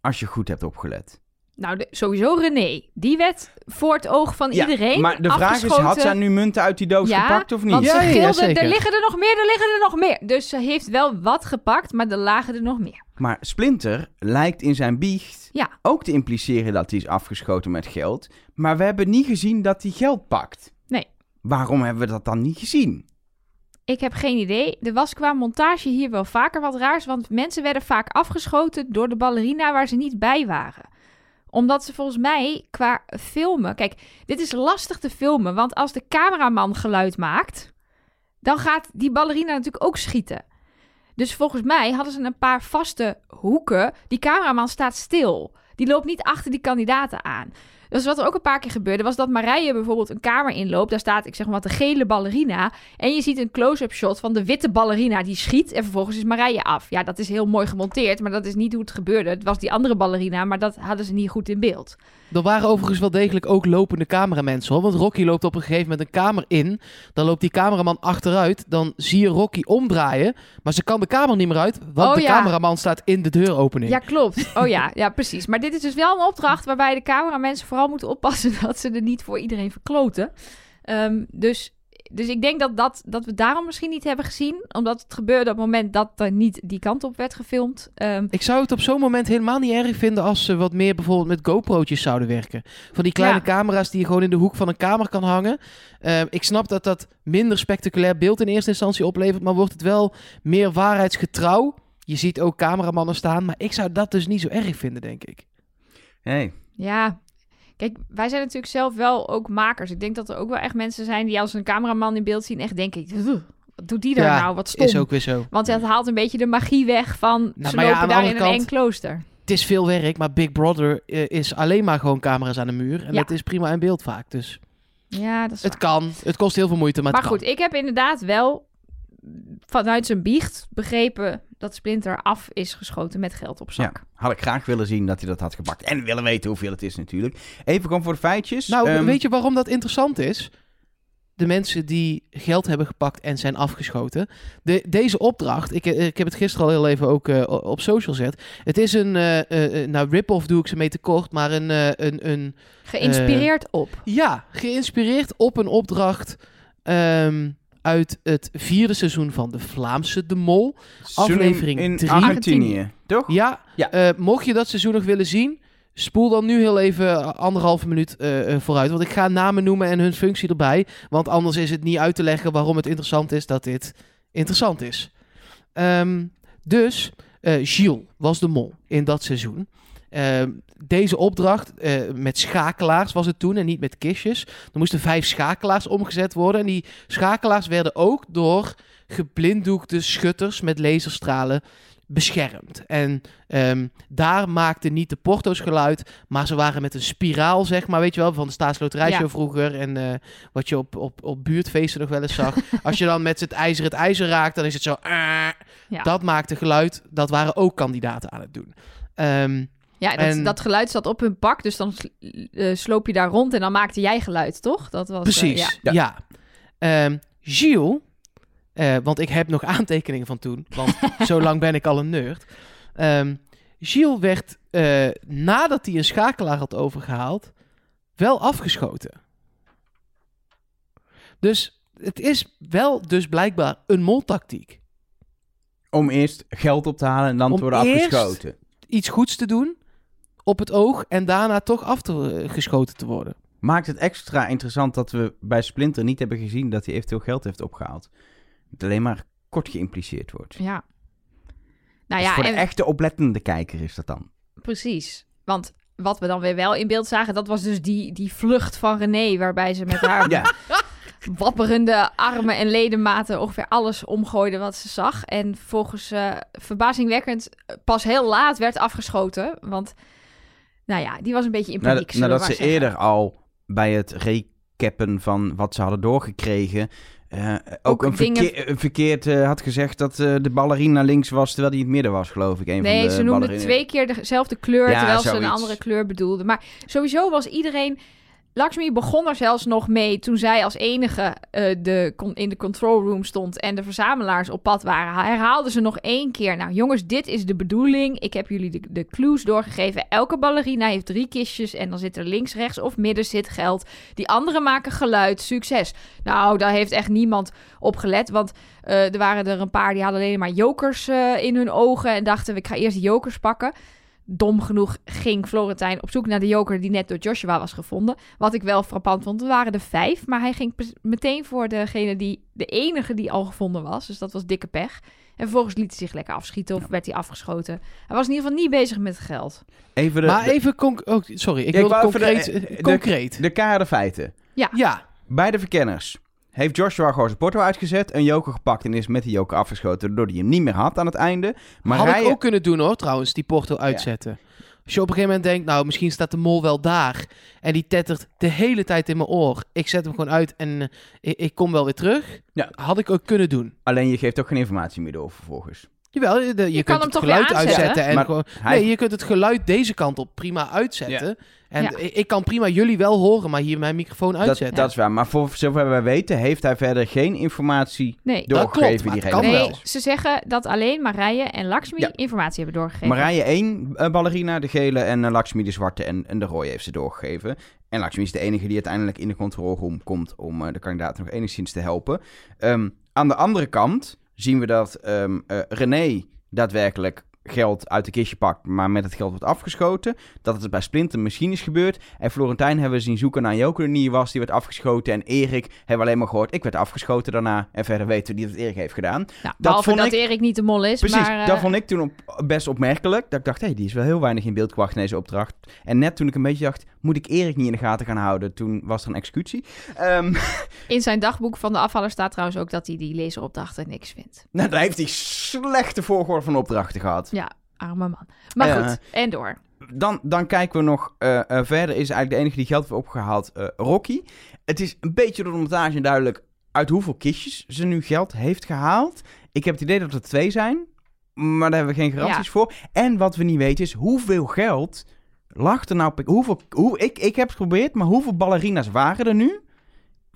Als je goed hebt opgelet. Nou, de- sowieso René. Die werd voor het oog van Ja, iedereen maar de vraag is, had zij nu munten uit die doos Ja, gepakt of niet? Want Ja, ze ja, ja, er liggen er nog meer, er liggen er nog meer. Dus ze heeft wel wat gepakt, maar er lagen er nog meer. Maar Splinter lijkt in zijn biecht Ja. ook te impliceren dat hij is afgeschoten met geld. Maar we hebben niet gezien dat hij geld pakt. Nee. Waarom hebben we dat dan niet gezien? Ik heb geen idee. Er was qua montage hier wel vaker wat raars, want mensen werden vaak afgeschoten door de ballerina waar ze niet bij waren. Omdat ze volgens mij qua filmen... Kijk, dit is lastig te filmen, want als de cameraman geluid maakt... dan gaat die ballerina natuurlijk ook schieten. Dus volgens mij hadden ze een paar vaste hoeken. Die cameraman staat stil. Die loopt niet achter die kandidaten aan. Dus wat er ook een paar keer gebeurde, was dat Marije bijvoorbeeld een kamer inloopt. Daar staat, ik zeg maar wat, de gele ballerina. En je ziet een close-up shot van de witte ballerina die schiet. En vervolgens is Marije af. Ja, dat is heel mooi gemonteerd, maar dat is niet hoe het gebeurde. Het was die andere ballerina, maar dat hadden ze niet goed in beeld. Er waren overigens wel degelijk ook lopende cameramensen hoor. Want Rocky loopt op een gegeven moment een kamer in. Dan loopt die cameraman achteruit. Dan zie je Rocky omdraaien. Maar ze kan de kamer niet meer uit. Want Oh, de ja. cameraman staat in de deuropening. Ja, klopt. Oh ja, ja, precies. Maar dit is dus wel een opdracht waarbij de cameramensen vooral moeten oppassen [LAUGHS] dat ze er niet voor iedereen verkloten. Ehm, dus, dus ik denk dat, dat, dat we daarom misschien niet hebben gezien. Omdat het gebeurde op het moment dat er niet die kant op werd gefilmd. Ehm, Ik zou het op zo'n moment helemaal niet erg vinden als ze wat meer bijvoorbeeld met GoPro'tjes zouden werken. Van die kleine Ja. camera's die je gewoon in de hoek van een kamer kan hangen. Ehm, ik snap dat dat minder spectaculair beeld in eerste instantie oplevert, maar wordt het wel meer waarheidsgetrouw. Je ziet ook cameramannen staan, maar ik zou dat dus niet zo erg vinden, denk ik. Hey, Ja, kijk, wij zijn natuurlijk zelf wel ook makers. Ik denk dat er ook wel echt mensen zijn die als ze een cameraman in beeld zien echt denken... "Ugh, Wat doet die daar Ja, nou? Wat stom. Is ook weer zo. Want dat haalt een beetje de magie weg van ze Nou, ja, lopen de daar in een eng klooster. Het is veel werk, maar Big Brother eh, is alleen maar gewoon camera's aan de muur. En Ja. dat is prima in beeld vaak. Dus Ja, dat is het waar. kan. Het kost heel veel moeite, maar, Maar het goed, ik heb inderdaad wel vanuit zijn biecht begrepen dat Splinter af is geschoten met geld op zak. ja, had ik graag willen zien dat hij dat had gepakt. En willen weten hoeveel het is natuurlijk. Even gewoon voor de feitjes. Nou, Ehm, weet je waarom dat interessant is? de mensen die geld hebben gepakt en zijn afgeschoten. De, deze opdracht, ik, ik heb het gisteren al heel even ook eh, op social gezet. Het is een, eh, eh, eh, nou rip-off doe ik ze mee tekort, maar een, eh, een, een Geïnspireerd op. ja, geïnspireerd op een opdracht ehm, uit het vierde seizoen van de Vlaamse De Mol. aflevering in drie. Argentinië, toch? Ja, Ja. eh, mocht je dat seizoen nog willen zien, spoel dan nu heel even anderhalve minuut eh, eh, vooruit. Want ik ga namen noemen en hun functie erbij. Want anders is het niet uit te leggen waarom het interessant is dat dit interessant is. Ehm, dus, eh Gilles was de mol in dat seizoen. Ehm, deze opdracht eh, met schakelaars was het toen en niet met kistjes. Er moesten vijf schakelaars omgezet worden. En die schakelaars werden ook door geblinddoekte schutters met laserstralen beschermd. En ehm, daar maakte niet de porto's geluid, maar ze waren met een spiraal, zeg maar, weet je wel, van de staatsloterijshow Ja. vroeger. En eh, wat je op, op, op buurtfeesten nog wel eens zag. [LAUGHS] Als je dan met het ijzer het ijzer raakt, dan is het zo... Ja. Dat maakte geluid. Dat waren ook kandidaten aan het doen. Ehm, Ja, dat, En- dat geluid zat op hun pak, dus dan eh, sloop je daar rond en dan maakte jij geluid, toch? Dat was, eh, Precies, ja. ja. Ehm, Gilles, eh, want ik heb nog [LAUGHS] aantekeningen van toen, want [LAUGHS] zo lang ben ik al een nerd. Ehm Gilles werd, eh, nadat hij een schakelaar had overgehaald, wel afgeschoten. Dus het is wel dus blijkbaar een moltactiek. Om eerst geld op te halen en dan Om te worden eerst- afgeschoten. Iets goeds te doen op het oog en daarna toch afgeschoten te worden. Maakt het extra interessant dat we bij Splinter niet hebben gezien dat hij eventueel geld heeft opgehaald. Het alleen maar kort geïmpliceerd wordt. Ja. Nou Dus ja, voor en de echte oplettende kijker is dat dan. precies. Want wat we dan weer wel in beeld zagen, dat was dus die, die vlucht van René, waarbij ze met haar [LAUGHS] Ja, wapperende armen en ledematen ongeveer alles omgooide wat ze zag. En volgens eh, verbazingwekkend eh, pas heel laat werd afgeschoten. Want, nou ja, die was een beetje in paniek. nadat, ze zeggen. eerder al bij het recappen van wat ze hadden doorgekregen... eh, ook, Ook een, dingen- verkeer- een verkeerd eh, had gezegd dat eh, de ballerina links was, terwijl die in het midden was, geloof ik. Een van Nee, de ze noemde twee keer dezelfde kleur, Ja, terwijl ze een andere kleur bedoelde. Maar sowieso was iedereen... Lakshmi begon er zelfs nog mee toen zij als enige eh, de, in de control room stond en de verzamelaars op pad waren. Herhaalde ze nog één keer. Nou jongens, dit is de bedoeling. Ik heb jullie de, de clues doorgegeven. Elke ballerina heeft drie kistjes en dan zit er links, rechts of midden zit geld. Die anderen maken geluid. Succes. Nou, daar heeft echt niemand op gelet, want eh, er waren er een paar die hadden alleen maar jokers eh, in hun ogen en dachten, ik ga eerst de jokers pakken. Dom genoeg ging Florentijn op zoek naar de joker die net door Joshua was gevonden. Wat ik wel frappant vond, er waren er vijf, maar hij ging meteen voor degene die, de enige die al gevonden was. Dus dat was dikke pech. En vervolgens liet hij zich lekker afschieten of werd hij afgeschoten. Hij was in ieder geval niet bezig met geld. Even de, maar de, even... conc- oh, sorry, ik Ja, ik wilde wou even concreet... de- de- concreet. de keiharde feiten. ja, Bij de verkenners heeft Joshua gewoon zijn porto uitgezet, een joker gepakt en is met die joker afgeschoten, doordat hij hem niet meer had aan het einde. Maar had ik rijden- ook kunnen doen hoor, trouwens, die porto uitzetten. Als je op een gegeven moment denkt, nou, misschien staat de mol wel daar. En die tettert de hele tijd in mijn oor. Ik zet hem gewoon uit en eh, ik, ik kom wel weer terug. Ja. Had ik ook kunnen doen. Alleen je geeft ook geen informatie meer door vervolgens. Jawel, je, de- je, kan kunt hem het geluid uitzetten. En Maar gewoon, hij- Nee, je kunt het geluid deze kant op prima uitzetten. En Ja. ik, kan prima jullie wel horen, maar hier mijn microfoon Dat, uitzetten. dat is waar. Maar voor zover wij weten, heeft hij verder geen informatie Nee. Dat doorgegeven. klopt, maar die kan wel. Nee, ze zeggen dat alleen Marije en Lakshmi Ja. informatie hebben doorgegeven. Marije 1 eh, ballerina, de gele, en eh, Lakshmi de zwarte en, en de rode heeft ze doorgegeven. En Lakshmi is de enige die uiteindelijk in de controleroom komt om eh, de kandidaten nog enigszins te helpen. Ehm, aan de andere kant zien we dat eh, René daadwerkelijk geld uit de kistje pakt, maar met het geld wordt afgeschoten. Dat het bij Splinter misschien is gebeurd. En Florentijn hebben we zien zoeken naar joker die niet was, die werd afgeschoten. En Erik hebben we alleen maar gehoord, ik werd afgeschoten daarna. En verder weten we niet wat Erik heeft gedaan. Nou, behalve vond dat ik- Erik niet de mol is. Precies, maar, eh, dat vond ik toen op, best opmerkelijk. Dat ik dacht, hé, hey, die is wel heel weinig in beeld gebracht in deze opdracht. En net toen ik een beetje dacht, moet ik Erik niet in de gaten gaan houden? Toen was er een executie. Ehm, [LAUGHS] In zijn dagboek van de afvaller staat trouwens ook dat hij die lezeropdrachten niks vindt. nou, daar heeft hij slechte volgorde van opdrachten gehad. Ja, arme man. Maar goed, en door. Dan, dan kijken we nog eh, eh, verder. Is eigenlijk de enige die geld heeft opgehaald, eh, Rocky. Het is een beetje door de montage duidelijk uit hoeveel kistjes ze nu geld heeft gehaald. Ik heb het idee dat er twee zijn, maar daar hebben we geen garanties Ja. voor. En wat we niet weten is hoeveel geld lag er nou... Hoeveel, hoe, ik, ik heb het geprobeerd, maar hoeveel ballerina's waren er nu?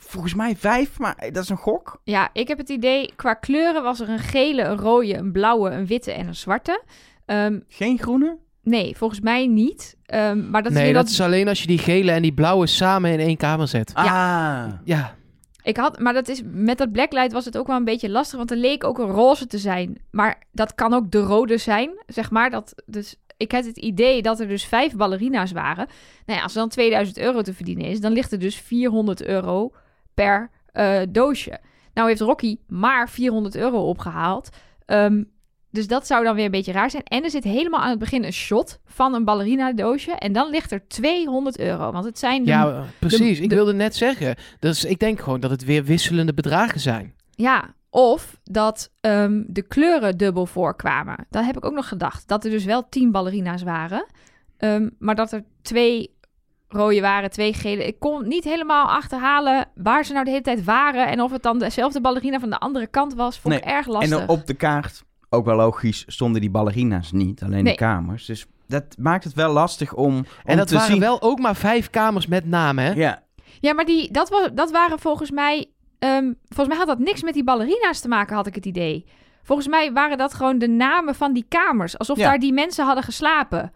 Volgens mij vijf, maar dat is een gok. Ja, ik heb het idee, qua kleuren was er een gele, een rode, een blauwe, een witte en een zwarte. Ehm, Geen groene? nee, volgens mij niet. Ehm, maar dat is nee, weer dat dat... is alleen als je die gele en die blauwe samen in één kamer zet. Ah. Ja, Ik had, maar dat is, met dat blacklight was het ook wel een beetje lastig, want er leek ook een roze te zijn. Maar dat kan ook de rode zijn, zeg maar. Dat, dus ik had het idee dat er dus vijf ballerina's waren. Nou ja, als er dan 2000 euro te verdienen is, dan ligt er dus 400 euro per eh, doosje. Nou heeft Rocky maar 400 euro opgehaald. Ehm, dus dat zou dan weer een beetje raar zijn. En er zit helemaal aan het begin een shot van een ballerina doosje. En dan ligt er 200 euro. Want het zijn de ja precies. ik de- wilde net zeggen. Dus ik denk gewoon dat het weer wisselende bedragen zijn. Ja, of dat ehm, de kleuren dubbel voorkwamen. Dat heb ik ook nog gedacht. Dat er dus wel tien ballerina's waren. Ehm, maar dat er twee rode waren, twee gele. Ik kon niet helemaal achterhalen waar ze nou de hele tijd waren. En of het dan dezelfde ballerina van de andere kant was. Vond ik erg lastig. En op de kaart, ook wel logisch, stonden die ballerina's niet. Alleen Nee. de kamers. Dus dat maakt het wel lastig om, om En dat te waren zien. wel ook maar vijf kamers met namen, hè? Ja, Ja, maar die, dat, was, dat waren volgens mij... ehm, volgens mij had dat niks met die ballerina's te maken, had ik het idee. Volgens mij waren dat gewoon de namen van die kamers. Alsof Ja. daar die mensen hadden geslapen.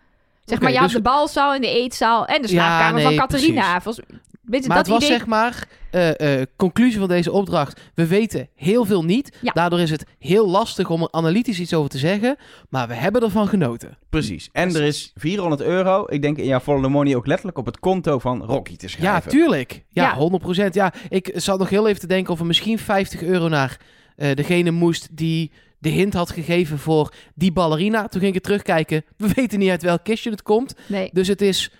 Zeg maar, je had dus- de balzaal en de eetzaal en de Ja, slaapkamer nee, van Catharina. weet je, Maar dat het was idee... zeg maar, eh, eh, conclusie van deze opdracht. We weten heel veel niet. Ja. Daardoor is het heel lastig om er analytisch iets over te zeggen. Maar we hebben ervan genoten. precies. En er is 400 euro, ik denk in jouw the Money ook letterlijk op het konto van Rocky te Ja, schrijven. tuurlijk. Ja, Ja. 100%. Ja, ik zat nog heel even te denken of er misschien 50 euro naar eh, degene moest die de hint had gegeven voor die ballerina. Toen ging ik het terugkijken. We [LAUGHS] weten niet uit welk kistje het komt. Nee. Dus het is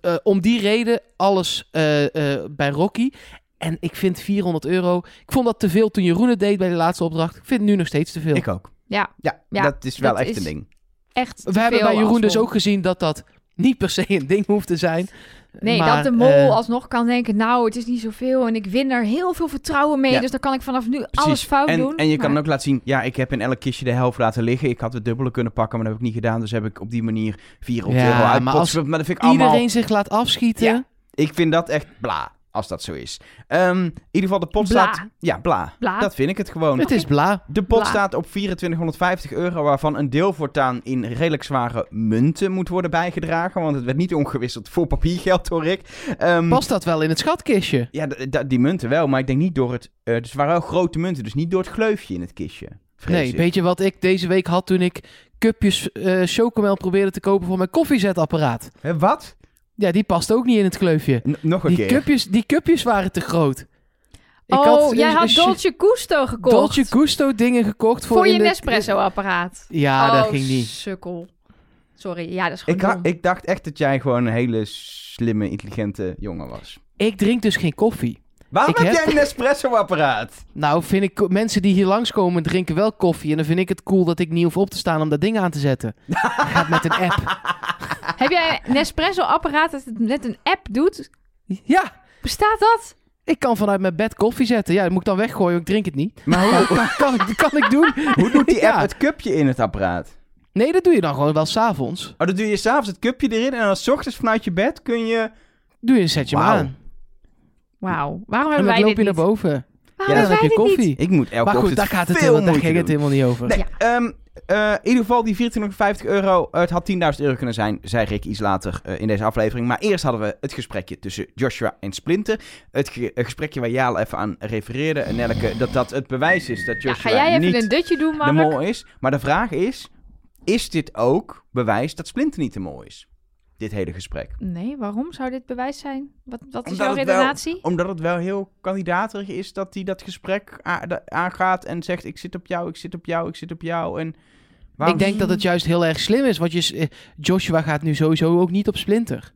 eh, om die reden alles eh, eh, bij Rocky. En ik vind 400 euro. Ik vond dat te veel toen Jeroen het deed bij de laatste opdracht. Ik vind het nu nog steeds te veel. Ik ook. Ja, Ja, Ja, dat is wel dat echt is- een ding. echt We hebben bij Jeroen dus ook gezien dat dat niet per se een ding hoeft te zijn. Nee, Maar, dat de mol eh, alsnog kan denken... nou, het is niet zoveel en ik win er heel veel vertrouwen mee... Ja. dus dan kan ik vanaf nu Precies. alles fout en, doen. En je kan ook laten zien, ja, ik heb in elk kistje de helft laten liggen. Ik had het dubbele kunnen pakken, maar dat heb ik niet gedaan. Dus heb ik op die manier 400 Ja, euro uit. maar als Maar dat vind ik allemaal... Iedereen zich laat afschieten. Ja. Ik vind dat echt bla, als dat zo is. Ehm, in ieder geval, de pot Bla. staat... Ja, bla. Bla. Dat vind ik het gewoon. Het is bla. De pot Bla. staat op 2450 euro, waarvan een deel voortaan in redelijk zware munten moet worden bijgedragen. Want het werd niet omgewisseld voor papiergeld, hoor ik. Ehm, Past dat wel in het schatkistje? Ja, die munten wel, maar ik denk niet door het... eh dus het waren wel grote munten, dus niet door het gleufje in het kistje. vrees Nee, ik. weet je wat ik deze week had toen ik cupjes eh chocomel probeerde te kopen voor mijn koffiezetapparaat? Hè, wat? Ja, die past ook niet in het kleufje. N- nog een Die keer. cupjes, die cupjes waren te groot. Ik oh, had, jij had Dolce Gusto gekocht. Dolce Gusto dingen gekocht voor, voor je Nespresso-apparaat. Ja, oh, dat ging niet. sukkel. Sorry, ja, dat is gewoon Ik, ik dacht echt dat jij gewoon een hele slimme, intelligente jongen was. Ik drink dus geen koffie. Waarom heb heb- jij een Nespresso-apparaat? Nou, vind ik mensen die hier langskomen drinken wel koffie. En dan vind ik het cool dat ik niet hoef op te staan om dat ding aan te zetten. [LAUGHS] Gaat met een app. Heb jij een Nespresso-apparaat dat het met een app doet? Ja, Bestaat dat? ik kan vanuit mijn bed koffie zetten. Ja, dat moet ik dan weggooien, want ik drink het niet. Maar hoe, dat [LAUGHS] kan, kan, ik, kan ik doen. [LAUGHS] hoe doet die app Ja. het cupje in het apparaat? Nee, dat doe je dan gewoon wel s'avonds. Oh, dan doe je s'avonds het cupje erin en dan 's ochtends vanuit je bed kun je... Doe je, zet je hem Wauw. aan. Wauw, waarom En hebben wij loop dit je naar boven. Waarom Ja, dan hebben heb wij je dit niet? koffie. Ik moet elke Maar goed, ochtend daar gaat het, veel helemaal, daar ging het helemaal niet over. Nee, ehm, eh, in ieder geval die 2450 euro. Het had 10.000 euro kunnen zijn, zei Rick iets later eh, in deze aflevering. Maar eerst hadden we het gesprekje tussen Joshua en Splinter. Het ge- gesprekje waar Jaal even aan refereerde. En Nelleke, dat dat het bewijs is dat Ja, Joshua ga jij even niet een dutje doen, de Mark? mol is. Maar de vraag is, is dit ook bewijs dat Splinter niet de mol is? Dit hele gesprek. Nee, waarom zou dit bewijs zijn? Wat, wat is Omdat jouw het wel- redenatie? Omdat het wel heel kandidaterig is dat hij dat gesprek aangaat en zegt... ik zit op jou, ik zit op jou, ik zit op jou. En waarom- Ik denk dat het juist heel erg slim is. Want je, eh, Joshua gaat nu sowieso ook niet op Splinter.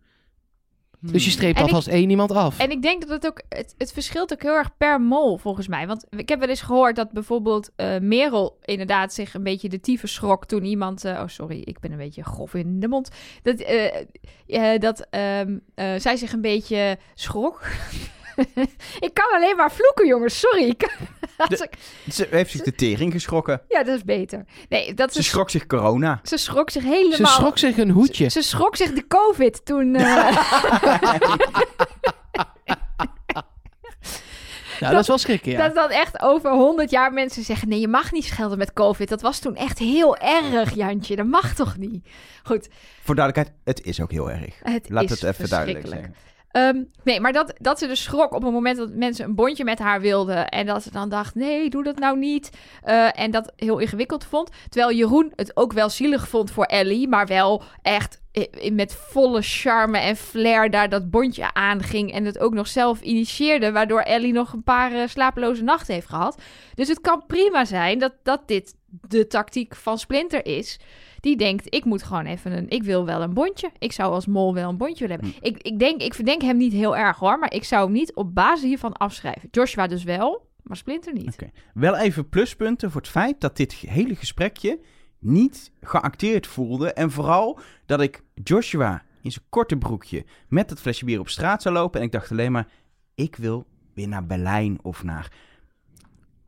Dus je streept En ik- alvast één iemand af. En ik denk dat het ook, het, het verschilt ook heel erg per mol, volgens mij. Want ik heb wel eens gehoord dat bijvoorbeeld eh, Merel inderdaad zich een beetje de tyfus schrok toen iemand... eh, oh, sorry, ik ben een beetje grof in de mond. Dat, eh, dat ehm, eh, zij zich een beetje schrok. [LAUGHS] [LAUGHS] ik kan alleen maar vloeken, jongens, sorry. [LAUGHS] Ze heeft zich de tering geschrokken. ja, dat is beter. Nee, dat Ze ze, schrok zich corona. ze schrok zich helemaal... Ze schrok zich een hoedje. Ze schrok zich de COVID toen. [LAUGHS] eh, Ja, dat is wel schrikken, ja. Dat dan echt over 100 jaar mensen zeggen: nee, je mag niet schelden met COVID. Dat was toen echt heel erg, Jantje. Dat mag toch niet? Goed, Voor duidelijkheid, het is ook heel erg. het Laat is het even duidelijk verschrikkelijk. zijn. Ehm, nee, maar dat, dat ze dus schrok op het moment dat mensen een bondje met haar wilden. En dat ze dan dacht, nee, doe dat nou niet. Eh, en dat heel ingewikkeld vond. Terwijl Jeroen het ook wel zielig vond voor Ellie. Maar wel echt met volle charme en flair daar dat bondje aanging. En het ook nog zelf initieerde. Waardoor Ellie nog een paar eh, slapeloze nachten heeft gehad. Dus het kan prima zijn dat, dat dit de tactiek van Splinter is. Die denkt, ik moet gewoon even een... Ik wil wel een bondje. Ik zou als mol wel een bondje willen hebben. Ik, ik, denk, ik verdenk hem niet heel erg hoor. Maar ik zou hem niet op basis hiervan afschrijven. Joshua dus wel, maar Splinter niet. Wel even pluspunten voor het feit dat dit hele gesprekje niet geacteerd voelde. En vooral dat ik Joshua in zijn korte broekje met het flesje bier op straat zou lopen. En ik dacht alleen maar, ik wil weer naar Berlijn of naar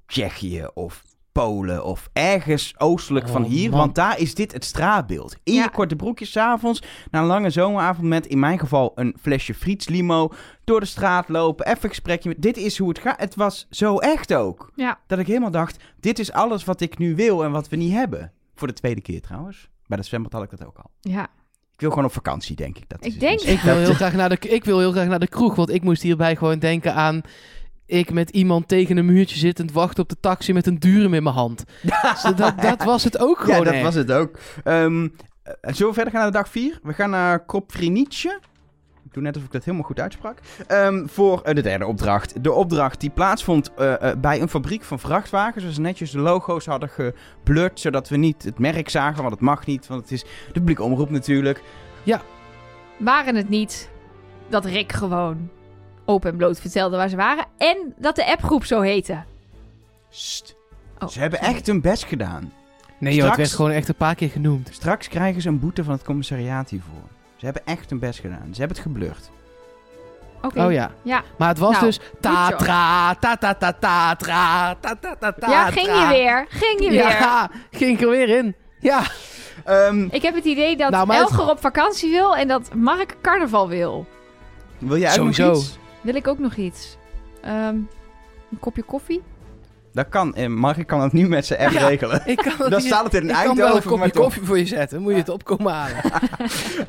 Tsjechië of Polen of ergens oostelijk van Oh, hier. man. Want daar is dit het straatbeeld. In Ja. je korte broekje s'avonds, na een lange zomeravond met in mijn geval een flesje Friets limo. Door de straat lopen, even een gesprekje met... Dit is hoe het gaat. Het was zo echt ook. Ja, Dat ik helemaal dacht, dit is alles wat ik nu wil en wat we niet hebben. Voor de tweede keer trouwens. Bij dat zwembad had ik dat ook al. ja. Ik wil gewoon op vakantie, denk ik. Dat is Ik denk-. Ik wil, [LAUGHS] heel graag naar de, ik wil heel graag naar de kroeg, want ik moest hierbij gewoon denken aan... Ik met iemand tegen een muurtje zittend wachten op de taxi met een durum in mijn hand. Dus dat, dat was het ook [LAUGHS] Ja, gewoon dat echt. was het ook. Ehm, eh, zullen we verder gaan naar de dag 4? We gaan naar Kopfrinietje. Ik doe net alsof ik dat helemaal goed uitsprak. Ehm, voor eh, de derde opdracht. De opdracht die plaatsvond eh, bij een fabriek van vrachtwagens. Waar ze netjes de logo's hadden geblurred. Zodat we niet het merk zagen, want het mag niet. Want het is de publieke omroep natuurlijk. Waren het niet dat Rick gewoon open en bloot vertelde waar ze waren. En dat de appgroep zo heette. Sst. Oh, Ze hebben sorry. echt hun best gedaan. Nee joh, het Straks- werd gewoon echt een paar keer genoemd. Straks krijgen ze een boete van het commissariaat hiervoor. Ze hebben echt hun best gedaan. Ze hebben het geblurred. Oké. Oh ja. Ja. Maar het was Nou, dus ta job. tra, ta ta ta ta tra, ta ta ta ta Ja, ging je tra. weer. Ging je weer. Ja, [LAUGHS] ging ik er weer in. Ja. Ehm, Ik heb het idee dat Nou, maar het- Elger op vakantie wil en dat Mark carnaval wil. wil jij ook nog Sowieso. iets? Wil ik ook nog iets? Ehm, een kopje koffie? Dat kan. En Mark kan het nu met zijn app Ja. regelen. Ik kan, Dan staat het in een ik kan wel een Eindhoven. kopje koffie voor je zetten. Moet je het opkomen halen. [LAUGHS]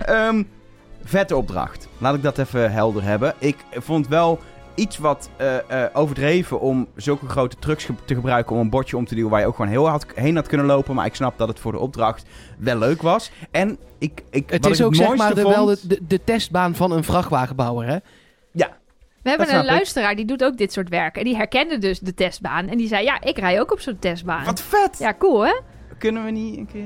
Ehm, vette opdracht. Laat ik dat even helder hebben. Ik vond wel iets wat eh, eh, overdreven om zulke grote trucks ge- te gebruiken om een bordje om te duwen waar je ook gewoon heel hard heen had kunnen lopen. Maar ik snap dat het voor de opdracht wel leuk was. En ik, ik, Het wat is ik ook het zeg maar de, vond... wel de, de, de testbaan van een vrachtwagenbouwer, hè? We hebben een ik. luisteraar die doet ook dit soort werk. En die herkende dus de testbaan. En die zei, ja, ik rij ook op zo'n testbaan. Wat vet! Ja, cool hè? Kunnen we niet een keer...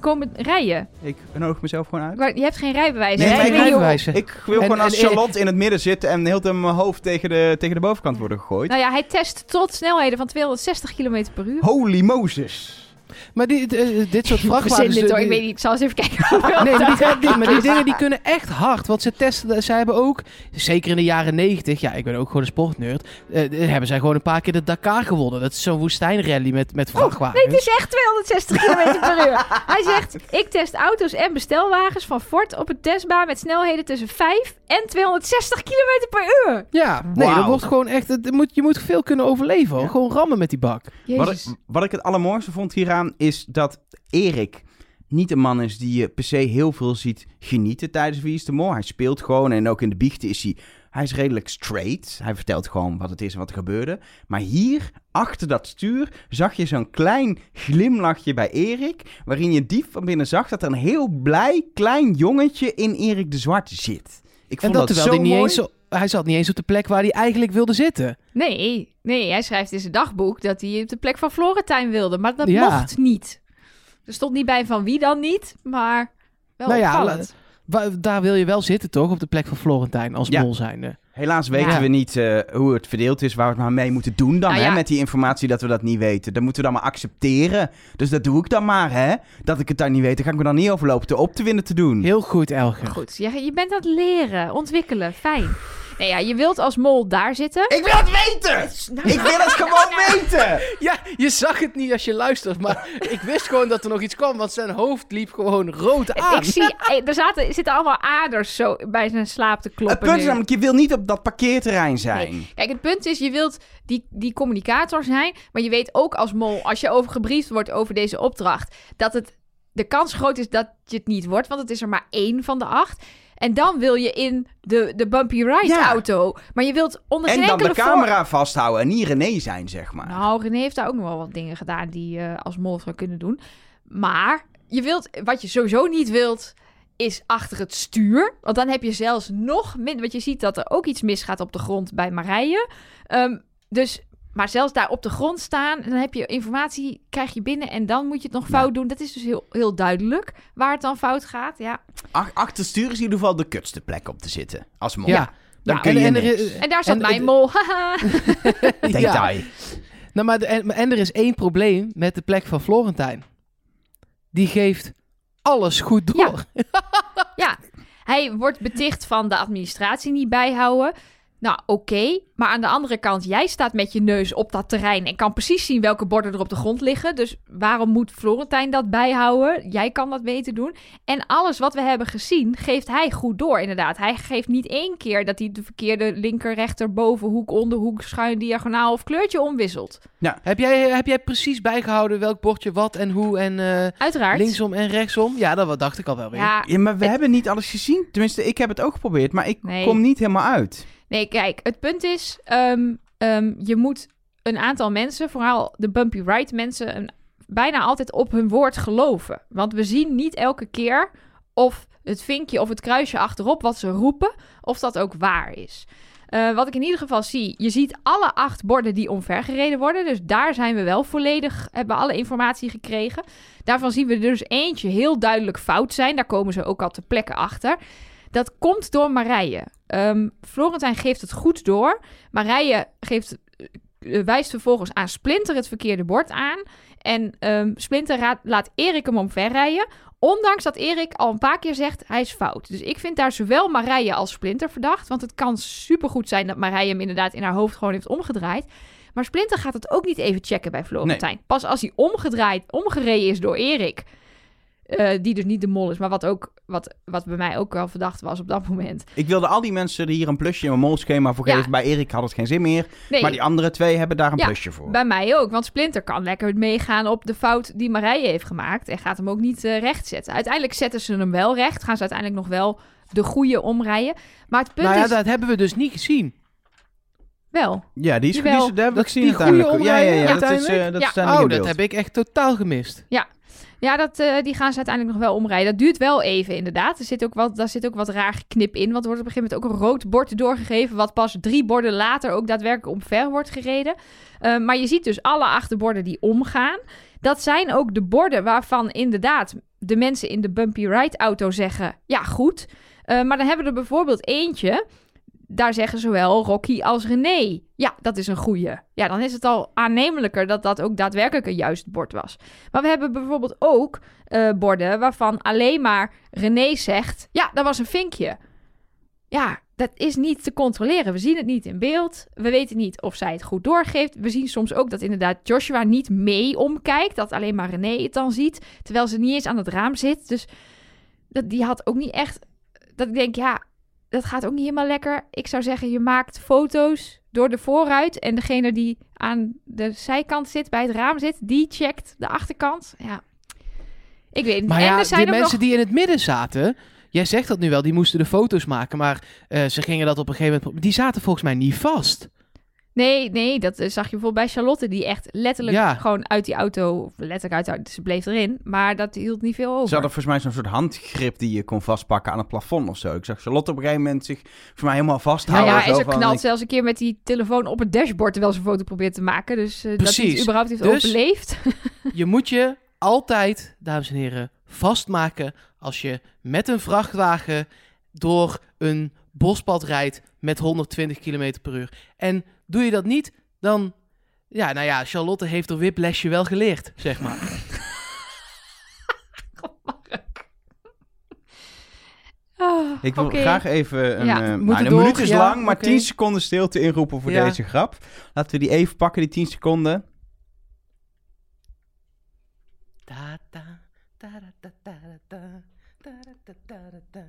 Komen rijden. Ik nodig mezelf gewoon uit. Maar je hebt geen rijbewijs. Nee, hoe- rijbewijs. Ik wil En- gewoon als en- Charlotte in het midden zitten en heel de mijn hoofd tegen de, tegen de bovenkant worden gegooid. Nou ja, hij test tot snelheden van 260 km per uur. Holy Moses. Maar die, de- dit soort [LAUGHS] vrachtwagens... dit hoor, die- ik weet niet. Ik zal eens even kijken. [LAUGHS] Nee, maar die, die- maar die [LAUGHS] dingen die kunnen echt hard. Want ze testen, ze hebben ook, zeker in de jaren 90, ja, ik ben ook gewoon een sportnerd, eh, hebben zij gewoon een paar keer de Dakar gewonnen. Dat is zo'n woestijnrally met, met vrachtwagens. Nee, het is echt 260 km per uur. Hij zegt, ik test auto's en bestelwagens van Ford op een testbaan met snelheden tussen 5 en 260 km per uur. Ja, nee, dat wordt gewoon echt, het moet, je moet veel kunnen overleven hoor. Gewoon rammen met die bak. Wat ik, wat ik het allermooiste vond hieraan is dat Erik niet een man is die je per se heel veel ziet genieten tijdens Wie is de Mol. Hij speelt gewoon en ook in de biechten is hij... Hij is redelijk straight. Hij vertelt gewoon wat het is en wat er gebeurde. Maar hier, achter dat stuur, zag je zo'n klein glimlachje bij Erik. Waarin je diep van binnen zag dat er een heel blij klein jongetje in Erik de Zwarte zit. Ik En vond dat dat, terwijl zo hij niet mooi. eens, hij zat niet eens op de plek waar hij eigenlijk wilde zitten. Nee, nee, hij schrijft in zijn dagboek dat hij op de plek van Florentijn wilde. Maar dat Ja. mocht niet. Er stond niet bij van wie dan niet, maar wel Nou ja, opvallend. Daar wil je wel zitten toch, op de plek van Florentijn als Ja. mol zijnde. Helaas weten Ja. we niet eh, hoe het verdeeld is, waar we het maar mee moeten doen dan, Nou hè, ja. met die informatie dat we dat niet weten. Dan moeten we dan maar accepteren. Dus dat doe ik dan maar, hè. Dat ik het dan niet weet, dan ga ik me dan niet overlopen te op te winnen te doen. Heel goed, Elger. Goed, je, je bent aan het leren, ontwikkelen, fijn. Nee, ja, je wilt als mol daar zitten. Ik wil het weten! Ik wil het gewoon weten! Ja, je zag het niet als je luistert, maar ik wist gewoon dat er nog iets kwam, want zijn hoofd liep gewoon rood aan. Ik zie, er zaten, zitten allemaal aders zo bij zijn slaap te Het kloppen. punt is namelijk, je wil niet op dat parkeerterrein zijn. Nee. Kijk, het punt is, je wilt die, die communicator zijn, maar je weet ook als mol, als je over gebriefd wordt over deze opdracht, dat het de kans groot is dat je het niet wordt, want het is er maar één van de acht. En dan wil je in de, de bumpy ride Ja. auto. Maar je wilt onder En dan de voor- camera vasthouden en niet René zijn, zeg maar. Nou, René heeft daar ook nog wel wat dingen gedaan die je als mol zou kunnen doen. Maar je wilt, wat je sowieso niet wilt, is achter het stuur. Want dan heb je zelfs nog minder. Want je ziet dat er ook iets misgaat op de grond bij Marije. Ehm, dus, maar zelfs daar op de grond staan, dan heb je informatie, krijg je binnen en dan moet je het nog fout doen. Dat is dus heel, heel duidelijk waar het dan fout gaat. Ja. Ach- achter het stuur is in ieder geval de kutste plek op te zitten. Als mol. Ja. Dan Ja, kun en, je en er En daar zat En- mijn mol. [LAUGHS] Detail. Nou, maar de- en, en er is één probleem met de plek van Florentijn. Die geeft alles goed door. Ja, hij wordt beticht van de administratie niet bijhouden. Nou, oké. Maar aan de andere kant, jij staat met je neus op dat terrein en kan precies zien welke borden er op de grond liggen. Dus waarom moet Florentijn dat bijhouden? Jij kan dat beter doen. En alles wat we hebben gezien, geeft hij goed door, inderdaad. Hij geeft niet één keer dat hij de verkeerde linker, rechter, bovenhoek, onderhoek, schuin, diagonaal of kleurtje omwisselt. Heb, jij, heb jij precies bijgehouden welk bordje wat en hoe en eh, Uiteraard. linksom en rechtsom? Ja, dat dacht ik al wel weer. Ja, Ja, maar we hebben niet alles gezien. Tenminste, ik heb het ook geprobeerd, maar ik Nee. kom niet helemaal uit. Nee, kijk, het punt is, ehm, ehm, je moet een aantal mensen, vooral de bumpy ride mensen, bijna altijd op hun woord geloven. Want we zien niet elke keer of het vinkje of het kruisje achterop wat ze roepen, of dat ook waar is. Eh, wat ik in ieder geval zie, je ziet alle acht borden die omvergereden worden. Dus daar zijn we wel volledig, hebben alle informatie gekregen. Daarvan zien we dus eentje heel duidelijk fout zijn. Daar komen ze ook al ter plekke achter. Dat komt door Marije. Ehm, Florentijn geeft het goed door. Marije geeft, eh, wijst vervolgens aan Splinter het verkeerde bord aan. En ehm, Splinter raad- laat Erik hem omverrijden. Ondanks dat Erik al een paar keer zegt hij is fout. Dus ik vind daar zowel Marije als Splinter verdacht. Want het kan supergoed zijn dat Marije hem inderdaad in haar hoofd gewoon heeft omgedraaid. Maar Splinter gaat het ook niet even checken bij Florentijn. Pas als hij omgedraaid, omgereden is door Erik. Eh, die dus niet de mol is, maar wat, ook, wat, wat bij mij ook wel verdacht was op dat moment. Ik wilde al die mensen er hier een plusje in mijn molschema voor Ja. geven. Bij Erik had het geen zin meer. Nee, Maar die andere twee hebben daar een Ja, plusje voor. Bij mij ook, want Splinter kan lekker meegaan op de fout die Marije heeft gemaakt en gaat hem ook niet eh, recht zetten. Uiteindelijk zetten ze hem wel recht, gaan ze uiteindelijk nog wel de goede omrijden. Maar het punt nou ja, is dat hebben we dus niet gezien. wel. Ja, die is. Die, is- daar heb Dat ik gezien uiteindelijk. Ja, ja, ja. Dat is, eh, dat is Oh, dat heb ik echt totaal gemist. Ja, dat, eh, die gaan ze uiteindelijk nog wel omrijden. Dat duurt wel even, inderdaad. Er zit ook wat, daar zit ook wat raar geknip in. Want er wordt op een gegeven moment ook een rood bord doorgegeven. Wat pas drie borden later ook daadwerkelijk omver wordt gereden. Eh, maar je ziet dus alle acht borden die omgaan. Dat zijn ook de borden waarvan inderdaad de mensen in de bumpy ride auto zeggen... Ja, goed. Eh, maar dan hebben we er bijvoorbeeld eentje... Daar zeggen zowel Rocky als René. Ja, dat is een goeie. Ja, dan is het al aannemelijker dat dat ook daadwerkelijk een juist bord was. Maar we hebben bijvoorbeeld ook eh, borden waarvan alleen maar René zegt: Ja, dat was een vinkje. Ja, dat is niet te controleren. We zien het niet in beeld. We weten niet of zij het goed doorgeeft. We zien soms ook dat inderdaad Joshua niet mee omkijkt. Dat alleen maar René het dan ziet. Terwijl ze niet eens aan het raam zit. Dus dat, die had ook niet echt. Dat ik denk, ja, dat gaat ook niet helemaal lekker. Ik zou zeggen, je maakt foto's door de voorruit. En degene die aan de zijkant zit, bij het raam zit, die checkt de achterkant. Ja. Ik weet niet. Maar en ja, er die zijn mensen nog... die in het midden zaten... Jij zegt dat nu wel, die moesten de foto's maken. Maar eh, ze gingen dat op een gegeven moment... Die zaten volgens mij niet vast. Nee, nee, dat eh, zag je bijvoorbeeld bij Charlotte, die echt letterlijk Ja. gewoon uit die auto, of letterlijk uit de auto, ze bleef erin, maar dat hield niet veel over. Ze hadden volgens mij zo'n soort handgrip die je kon vastpakken aan het plafond of zo. Ik zag Charlotte op een gegeven moment zich volgens mij helemaal Ja, vasthouden. ja, zo en ze knalt ik- zelfs een keer met die telefoon op het dashboard terwijl ze een foto probeert te maken. Dus eh, dat hij het überhaupt heeft Dus- overleefd. [LAUGHS] Je moet je altijd, dames en heren, vastmaken... als je met een vrachtwagen door een bospad rijdt met 120 km per uur. En doe je dat niet, dan... Ja, nou ja, Charlotte heeft haar wiplesje wel geleerd, zeg maar. [LAUGHS] Ik wil graag even een, ja, eh, een minuut is lang, maar 10 seconden stilte inroepen voor deze grap. Laten we die even pakken, die 10 seconden.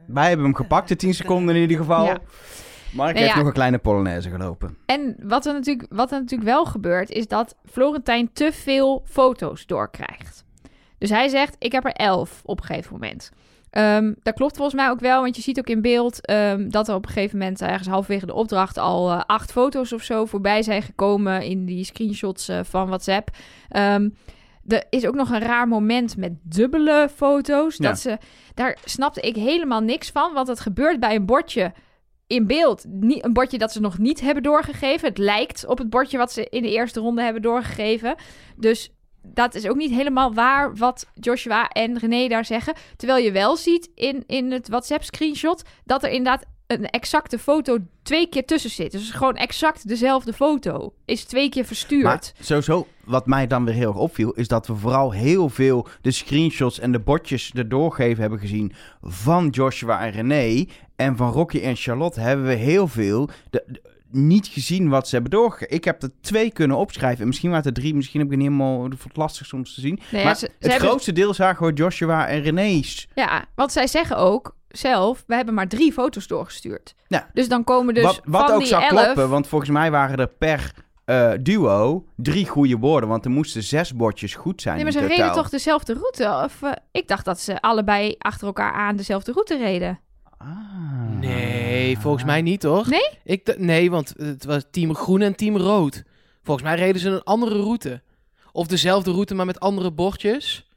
Wij hebben hem gepakt, de 10 seconden in ieder geval. Ja. Mark Nee, heeft ja. nog een kleine Polonaise gelopen. En wat er, natuurlijk, wat er natuurlijk wel gebeurt, is dat Florentijn te veel foto's doorkrijgt. Dus hij zegt, ik heb er elf op een gegeven moment. Ehm, dat klopt volgens mij ook wel, want je ziet ook in beeld ehm, dat er op een gegeven moment ergens halverwege de opdracht al eh, acht foto's of zo voorbij zijn gekomen in die screenshots eh, van WhatsApp. Ehm, er is ook nog een raar moment met dubbele foto's. Ja. Dat ze, daar snapte ik helemaal niks van, want het gebeurt bij een bordje in beeld. Niet, een bordje dat ze nog niet hebben doorgegeven. Het lijkt op het bordje wat ze in de eerste ronde hebben doorgegeven. Dus dat is ook niet helemaal waar wat Joshua en René daar zeggen. Terwijl je wel ziet in, in het WhatsApp-screenshot dat er inderdaad een exacte foto twee keer tussen zit. Dus gewoon exact dezelfde foto is twee keer verstuurd. Maar sowieso, wat mij dan weer heel erg opviel, is dat we vooral heel veel de screenshots en de bordjes er doorgeven hebben gezien van Joshua en René. En van Rocky en Charlotte hebben we heel veel de, de- niet gezien wat ze hebben doorgegeven. Ik heb er twee kunnen opschrijven. En misschien waren het er drie, misschien heb ik het niet helemaal... Het lastig soms te zien. Nee, ja, maar ze- ze het hebben- grootste deel zagen we Joshua en René's. Ja, want zij zeggen ook zelf, we hebben maar drie foto's doorgestuurd. Ja. Dus dan komen dus wat wat van ook die zou elf... kloppen, want volgens mij waren er per eh, duo drie goede borden. Want er moesten zes bordjes goed zijn Nee, maar ze totaal. reden toch dezelfde route? Of eh, ik dacht dat ze allebei achter elkaar aan dezelfde route reden. Ah. Nee, volgens mij niet, toch? Nee? Ik nee, want het was team groen en team rood. Volgens mij reden ze een andere route. Of dezelfde route, maar met andere bordjes.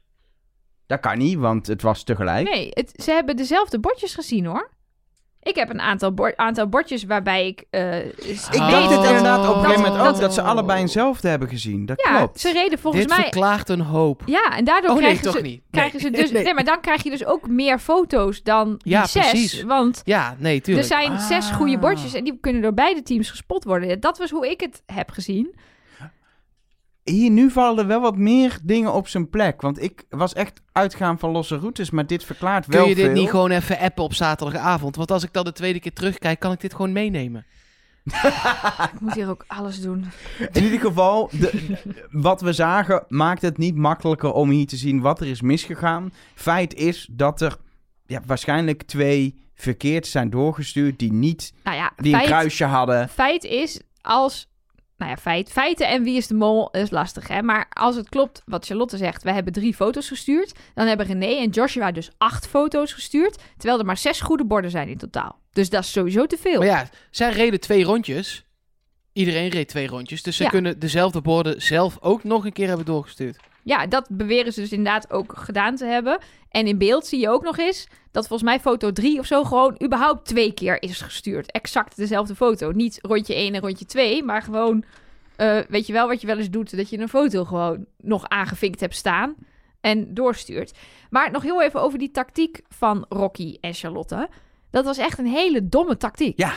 Dat kan niet, want het was tegelijk. Nee, het, ze hebben dezelfde bordjes gezien hoor. Ik heb een aantal, bord- aantal bordjes waarbij ik. eh, is- Ik Oh. dacht het inderdaad op een gegeven moment ook dat ze allebei eenzelfde hebben gezien. Dat Ja, klopt. ze reden volgens Dit mij. verklaart een hoop. Ja, en daardoor Oh nee, krijgen, toch ze, niet. krijgen Nee. ze dus. [LAUGHS] Nee. Nee, maar dan krijg je dus ook meer foto's dan die Ja, zes. precies. Want Ja, nee, er tuurlijk. zijn zes Ah. goede bordjes en die kunnen door beide teams gespot worden. Dat was hoe ik het heb gezien. Hier, nu vallen er wel wat meer dingen op zijn plek. Want ik was echt uitgaan van losse routes, maar dit verklaart wel Kun je dit veel. niet gewoon even appen op zaterdagavond? Want als ik dan de tweede keer terugkijk, kan ik dit gewoon meenemen. [LAUGHS] Ik moet hier ook alles doen. In ieder geval, de, wat we zagen maakt het niet makkelijker om hier te zien wat er is misgegaan. Feit is dat er ja, waarschijnlijk twee verkeerd zijn doorgestuurd die niet Nou ja, die een kruisje hadden. feit is als. Nou ja, feit, feiten en wie is de mol is lastig, hè? Maar als het klopt wat Charlotte zegt, we hebben drie foto's gestuurd, dan hebben René en Joshua dus acht foto's gestuurd, terwijl er maar zes goede borden zijn in totaal. Dus dat is sowieso te veel. Maar ja, zij reden twee rondjes. Iedereen reed twee rondjes. Dus ze Ja. kunnen dezelfde borden zelf ook nog een keer hebben doorgestuurd. Ja, dat beweren ze dus inderdaad ook gedaan te hebben. En in beeld zie je ook nog eens dat volgens mij foto 3 of zo gewoon überhaupt twee keer is gestuurd. Exact dezelfde foto. Niet rondje 1 en rondje 2, maar gewoon, eh, weet je wel wat je wel eens doet, dat je een foto gewoon nog aangevinkt hebt staan en doorstuurt. Maar nog heel even over die tactiek van Rocky en Charlotte. Dat was echt een hele domme tactiek. Ja.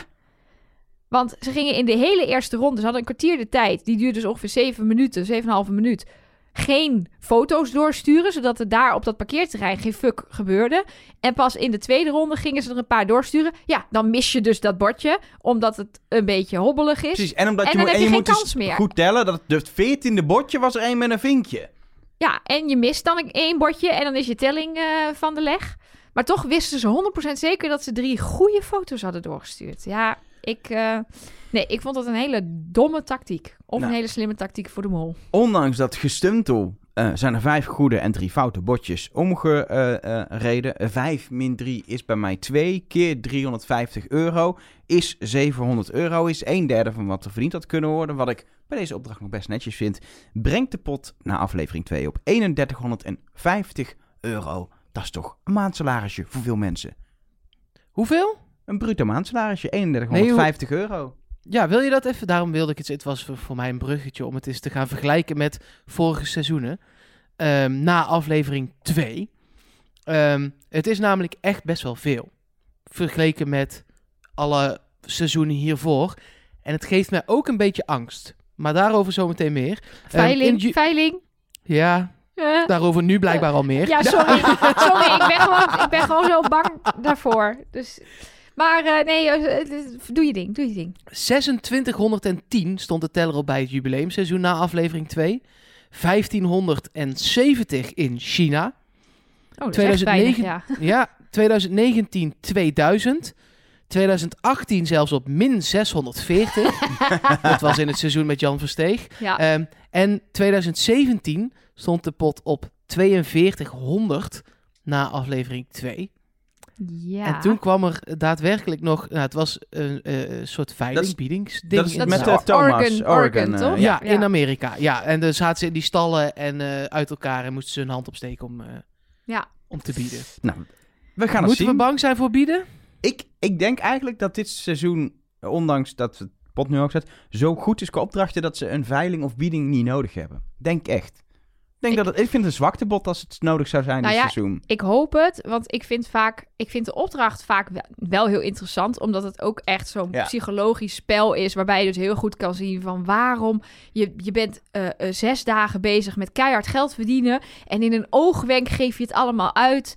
Want ze gingen in de hele eerste ronde, ze hadden een kwartier de tijd. Die duurde dus ongeveer 7 minuten, 7,5 minuut. Geen foto's doorsturen, zodat er daar op dat parkeerterrein geen fuck gebeurde. En pas in de tweede ronde gingen ze er een paar doorsturen. Ja, dan mis je dus dat bordje, omdat het een beetje hobbelig is. Precies. En omdat En je, dan moet, heb je je geen moet dus kans meer. goed tellen dat het veertiende bordje was er één met een vinkje. Ja, en je mist dan één bordje en dan is je telling eh, van de leg. Maar toch wisten ze 100% zeker dat ze drie goede foto's hadden doorgestuurd. Ja, ik, eh, nee, ik vond dat een hele domme tactiek. Of Nou. een hele slimme tactiek voor de mol. Ondanks dat gestuntel eh, zijn er vijf goede en drie foute bordjes omgereden. Vijf min drie is bij mij twee keer 350 euro. Is 700 euro. Is een derde van wat er verdiend had kunnen worden. Wat ik bij deze opdracht nog best netjes vind. Brengt de pot naar aflevering 2 op 3150 euro. Dat is toch een maandsalarisje voor veel mensen. Hoeveel? Een bruto maandsalarisje, 3150 euro. Ja, wil je dat even? Daarom wilde ik het. Het was voor, voor mij een bruggetje om het eens te gaan vergelijken met vorige seizoenen. Ehm, na aflevering 2. Ehm, het is namelijk echt best wel veel. Vergeleken met alle seizoenen hiervoor. En het geeft mij ook een beetje angst. Maar daarover zometeen meer. Ehm, Veiling, veiling. ja, Daarover nu blijkbaar al meer. ja, sorry. [LAUGHS] sorry, ik ben, gewoon, ik ben gewoon zo bang daarvoor. Dus, maar eh, nee, eh, doe je ding, doe je ding. 2610 stond de teller op bij het jubileumseizoen na aflevering 2. 1570 in China. Oh, dat is echt 2009 weinig, ja. [LAUGHS] Ja, 2019 2000. 2018 zelfs op min 640. [LAUGHS] dat was in het seizoen met Jan Versteeg. Ja. Ehm, en 2017 stond de pot op 4200 na aflevering 2. Ja. En toen kwam er daadwerkelijk nog... Nou, het was een eh, soort veiling, is- biedingsding. dat is Dat de met is zaal. de Thomas. Oregon, Oregon, Oregon, eh, toch? ja, Ja. in Amerika. Ja, en dan zaten ze in die stallen en eh, uit elkaar en moesten ze hun hand opsteken om, eh, Ja. om te bieden. Nou, we gaan het Moeten zien. we bang zijn voor bieden? Ik, ik denk eigenlijk dat dit seizoen, ondanks dat het pot nu ook zet, zo goed is qua opdrachten dat ze een veiling of bieding niet nodig hebben. Denk echt. Ik, denk Ik- dat het, ik vind het een zwaktebod als het nodig zou zijn Nou dit ja, seizoen. Ik hoop het, want ik vind vaak, ik vind de opdracht vaak wel, heel interessant, omdat het ook echt zo'n Ja. psychologisch spel is, waarbij je dus heel goed kan zien van waarom je, je bent eh, eh, zes dagen bezig met keihard geld verdienen en in een oogwenk geef je het allemaal uit.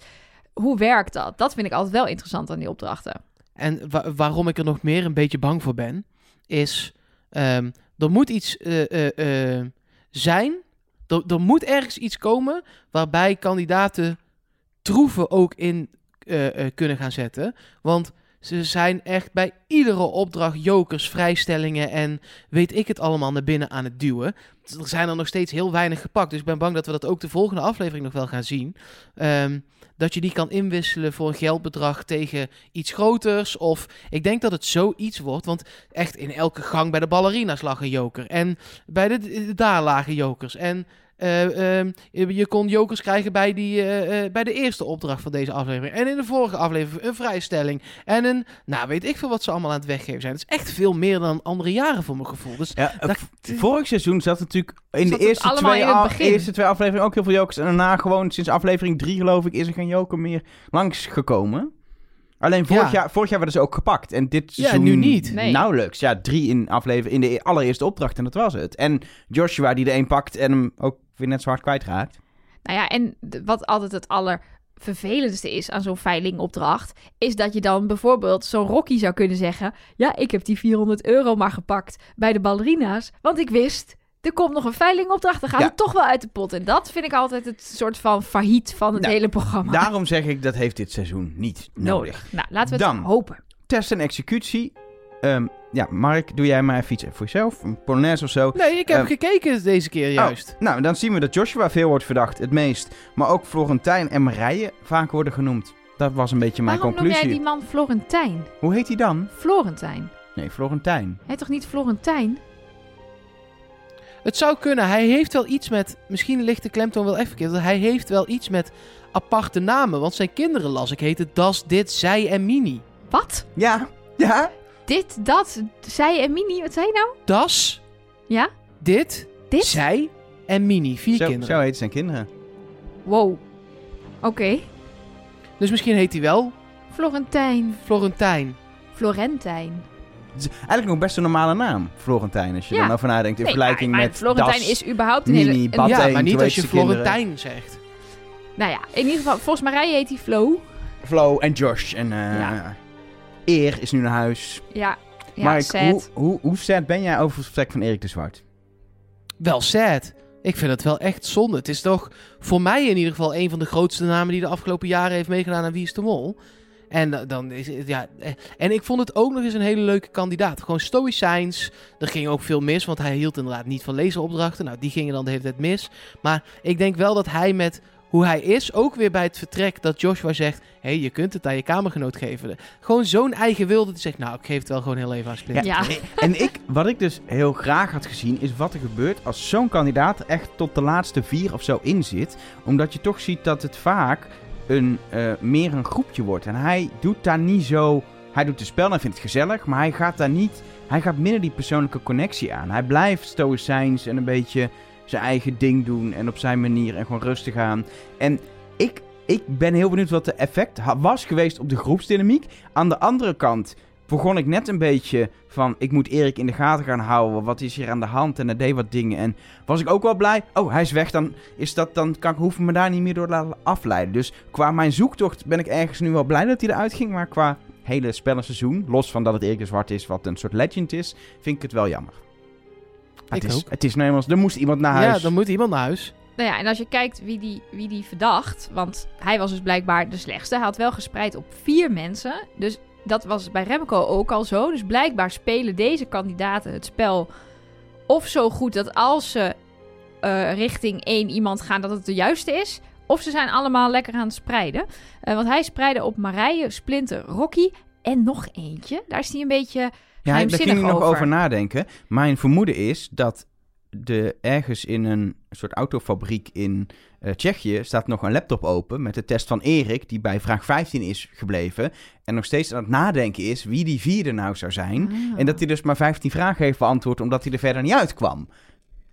Hoe werkt dat? Dat vind ik altijd wel interessant aan die opdrachten. En wa- waarom ik er nog meer een beetje bang voor ben, is ehm, er moet iets eh, eh, eh, zijn. Er, moet ergens iets komen waarbij kandidaten troeven ook in eh, eh, kunnen gaan zetten. Want ze zijn echt bij iedere opdracht jokers, vrijstellingen en weet ik het allemaal naar binnen aan het duwen. Er zijn er nog steeds heel weinig gepakt. Dus ik ben bang dat we dat ook de volgende aflevering nog wel gaan zien. Ehm, dat je die kan inwisselen voor een geldbedrag tegen iets groters. Of ik denk dat het zoiets wordt. Want echt in elke gang bij de ballerina's lag een joker. En bij de, de- daar lagen jokers. En eh, ehm, je je kon jokers krijgen bij, die, eh, eh, bij de eerste opdracht van deze aflevering. En in de vorige aflevering een vrijstelling. En een, nou weet ik veel wat ze allemaal aan het weggeven zijn. Het is echt veel meer dan andere jaren voor mijn gevoel. Dus Ja, eh, dat- vorig seizoen zat natuurlijk in Zat de eerste twee, in eerste twee afleveringen ook heel veel jokers. En daarna gewoon sinds aflevering drie geloof ik is er geen joker meer langsgekomen. Alleen vorig, Ja. jaar, vorig jaar werden ze ook gepakt. En dit Ja, seizoen nu niet. Nee. nauwelijks. Ja, drie in, aflevering, in de allereerste opdracht en dat was het. En Joshua die er één pakt en hem ook weer net zo hard kwijtraakt. Nou ja, en wat altijd het allervervelendste is aan zo'n veilingopdracht, is dat je dan bijvoorbeeld zo'n Rocky zou kunnen zeggen: Ja, ik heb die 400 euro maar gepakt bij de ballerina's, want ik wist. Er komt nog een veilingopdracht, dan gaat Ja. het toch wel uit de pot. En dat vind ik altijd het soort van failliet van het Nou, hele programma. Daarom zeg ik, dat heeft dit seizoen niet nodig. Nou, laten we het Dan. hopen. Test en executie. Ehm, ja, Mark, doe jij maar even iets voor jezelf. Een Polonaise of zo. nee, ik heb Ehm, gekeken deze keer juist. Nou, dan zien we dat Joshua veel wordt verdacht, het meest. Maar ook Florentijn en Marije vaak worden genoemd. Dat was een beetje mijn Waarom noem conclusie. jij die man Florentijn? Hoe heet hij dan? Florentijn. Nee, Florentijn. Hij toch niet Florentijn? Het zou kunnen. Hij heeft wel iets met. Misschien ligt de klemtoon wel even verkeerd. Hij heeft wel iets met aparte namen. Want zijn kinderen las ik heten Das, Dit, Zij en Mini. Wat? Ja, ja. Dit, dat, zij en Mini, wat zei je nou? Das, Ja? Dit, Dit? Zij en Mini. Vier Zo, kinderen. zo heet zijn kinderen. Wow. Oké. Dus misschien heet hij wel Florentijn. Florentijn. Florentijn. Het is eigenlijk nog best een normale naam, Florentijn. Als je Ja. dan over nadenkt in Nee, vergelijking maar, maar met Florentijn Das, is überhaupt een Mini, hele... een- Bad ja, één, maar niet als je. Florentijn zegt. Nou ja, in ieder geval, volgens Marije heet hij Flo. Flo en Josh. En eh Ja. Eer is nu naar huis. Ja, ja Mark, sad. hoe, hoe, hoe sad ben jij over het vertrek van Erik de Zwart? Wel sad. Ik vind het wel echt zonde. Het is toch voor mij in ieder geval een van de grootste namen die de afgelopen jaren heeft meegedaan aan Wie is de Mol. En da- dan is het, ja. eh, En ik vond het ook nog eens een hele leuke kandidaat. Gewoon stoïcijns. Er ging ook veel mis, want hij hield inderdaad niet van lezeropdrachten. Nou, die gingen dan de hele tijd mis. Maar ik denk wel dat hij met hoe hij is, ook weer bij het vertrek, dat Joshua zegt: hé, hey, je kunt het aan je kamergenoot geven. Gewoon zo'n eigen wilde. Die zegt: Nou, ik geef het wel gewoon heel even aan Splinter. Ja. En ik, wat ik dus heel graag had gezien, is wat er gebeurt als zo'n kandidaat echt tot de laatste vier of zo in zit. Omdat je toch ziet dat het vaak een, eh, meer een groepje wordt. En hij doet daar niet zo... Hij doet de spel en hij vindt het gezellig, maar hij gaat daar niet... Hij gaat minder die persoonlijke connectie aan. Hij blijft stoïcijns en een beetje zijn eigen ding doen en op zijn manier en gewoon rustig aan. En ik, ik ben heel benieuwd wat de effect was geweest op de groepsdynamiek. Aan de andere kant begon ik net een beetje van... Ik moet Erik in de gaten gaan houden. Wat is hier aan de hand? En hij deed wat dingen. En was ik ook wel blij. Oh, hij is weg. Dan, is dat, dan kan ik, hoef ik me daar niet meer door te laten afleiden. Dus qua mijn zoektocht ben ik ergens nu wel blij dat hij eruit ging. Maar qua hele spellenseizoen, los van dat het Erik de Zwart is, wat een soort legend is, vind ik het wel jammer. Ik het, is, ook. het is nou eenmaal, er moest iemand naar huis. Ja, dan moet iemand naar huis. Nou ja, en als je kijkt wie die, wie die verdacht, want hij was dus blijkbaar de slechtste. Hij had wel gespreid op vier mensen. Dus dat was bij Remco ook al zo. Dus blijkbaar spelen deze kandidaten het spel of zo goed dat als ze eh, richting één iemand gaan, dat het de juiste is. Of ze zijn allemaal lekker aan het spreiden. Eh, want hij spreidde op Marije, Splinter, Rocky en nog eentje. Daar is hij een beetje Ja, daar ging ik nog over. over nadenken. Mijn vermoeden is dat de, ergens in een soort autofabriek in eh, Tsjechië staat nog een laptop open met de test van Erik, die bij vraag 15 is gebleven. En nog steeds aan het nadenken is wie die vierde nou zou zijn. Ah. En dat hij dus maar 15 vragen heeft beantwoord omdat hij er verder niet uitkwam.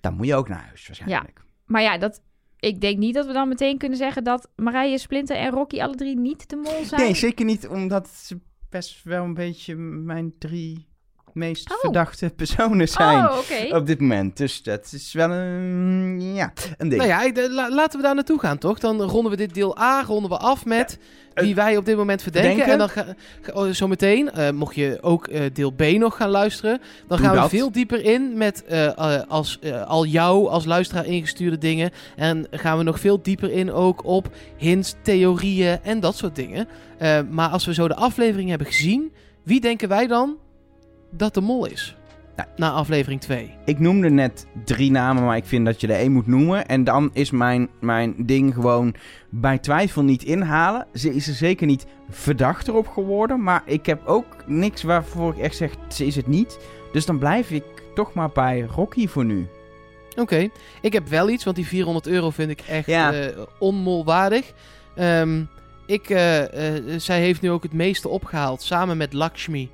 Dan moet je ook naar huis waarschijnlijk. Maar ja, dat, ik denk niet dat we dan meteen kunnen zeggen dat Marije, Splinter en Rocky alle drie niet de mol zijn. Nee, zeker niet omdat ze best wel een beetje mijn drie meest Oh. verdachte personen zijn Oh, op dit moment. Dus dat is wel een, ja, een ding. Nou ja, ik- de- la- laten we daar naartoe gaan, toch? Dan ronden we dit deel A ronden we af met eh, wie wij op dit moment verdenken. verdenken. En dan ga, ga- oh, zometeen, eh, mocht je ook eh, deel B nog gaan luisteren, dan Doe gaan dat. we veel dieper in met als, al jou als luisteraar ingestuurde dingen. En gaan we nog veel dieper in ook op hints, theorieën en dat soort dingen. Eh, maar als we zo de aflevering hebben gezien, wie denken wij dan dat de mol is? Nou. Na aflevering 2. Ik noemde net drie namen, maar ik vind dat je er één moet noemen. En dan is mijn, mijn ding gewoon bij twijfel niet inhalen. Ze is er zeker niet verdachter op geworden. Maar ik heb ook niks waarvoor ik echt zeg, ze is het niet. Dus dan blijf ik toch maar bij Rocky voor nu. Oké, ik heb wel iets, want die 400 euro vind ik echt Ja. eh, onmolwaardig. Ehm, ik, eh, eh, zij heeft nu ook het meeste opgehaald, samen met Lakshmi,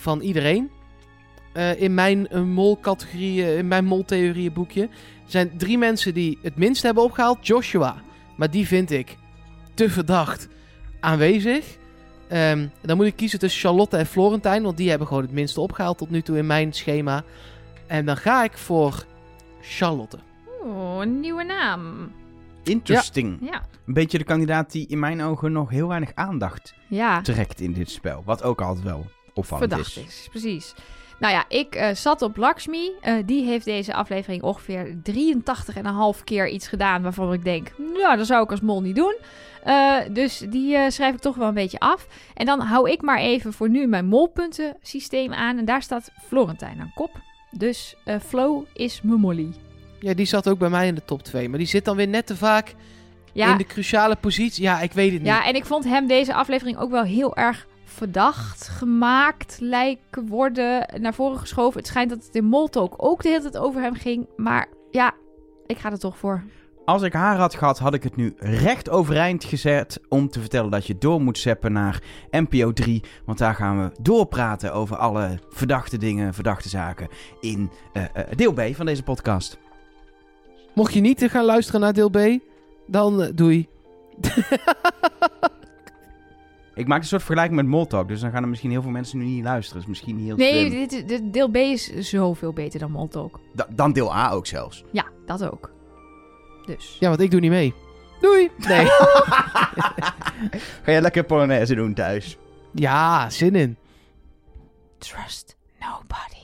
van iedereen. Eh, in mijn uh, mol-categorie, eh, in mijn mol-theorieën boekje. Er zijn drie mensen die het minst hebben opgehaald. Joshua, maar die vind ik te verdacht aanwezig. Ehm, dan moet ik kiezen tussen Charlotte en Florentijn, want die hebben gewoon het minste opgehaald tot nu toe in mijn schema. En dan ga ik voor Charlotte. Oeh, een nieuwe naam. Interesting. Ja. Een beetje de kandidaat die in mijn ogen nog heel weinig aandacht Ja, trekt in dit spel. Wat ook altijd wel opvallend verdacht is. is. Precies. Nou ja, ik eh, zat op Lakshmi. Eh, die heeft deze aflevering ongeveer 83,5 keer iets gedaan waarvan ik denk, nou, dat zou ik als mol niet doen. Eh, dus die eh, schrijf ik toch wel een beetje af. En dan hou ik maar even voor nu mijn molpunten systeem aan. En daar staat Florentijn aan kop. Dus eh Flo is mijn molly. Ja, die zat ook bij mij in de top 2. Maar die zit dan weer net te vaak Ja, in de cruciale positie. Ja, ik weet het niet. Ja, en ik vond hem deze aflevering ook wel heel erg verdacht gemaakt lijken worden, naar voren geschoven. Het schijnt dat het in Moltalk ook de hele tijd over hem ging. Maar ja, ik ga er toch voor. Als ik haar had gehad, had ik het nu recht overeind gezet om te vertellen dat je door moet zeppen naar NPO 3. Want daar gaan we doorpraten over alle verdachte dingen, verdachte zaken in eh, eh, deel B van deze podcast. Mocht je niet gaan luisteren naar deel B, dan eh, doei. [LAUGHS] Ik maak een soort vergelijking met Moltalk, dus dan gaan er misschien heel veel mensen nu niet luisteren. is misschien niet heel Nee, slim. dit, dit- deel B is zoveel beter dan Moltalk. Da- dan deel A ook zelfs. Ja, dat ook. Dus. Ja, want ik doe niet mee. Doei. Nee. [LAUGHS] Ga jij lekker Polonaise doen thuis? ja, zin in. Trust nobody.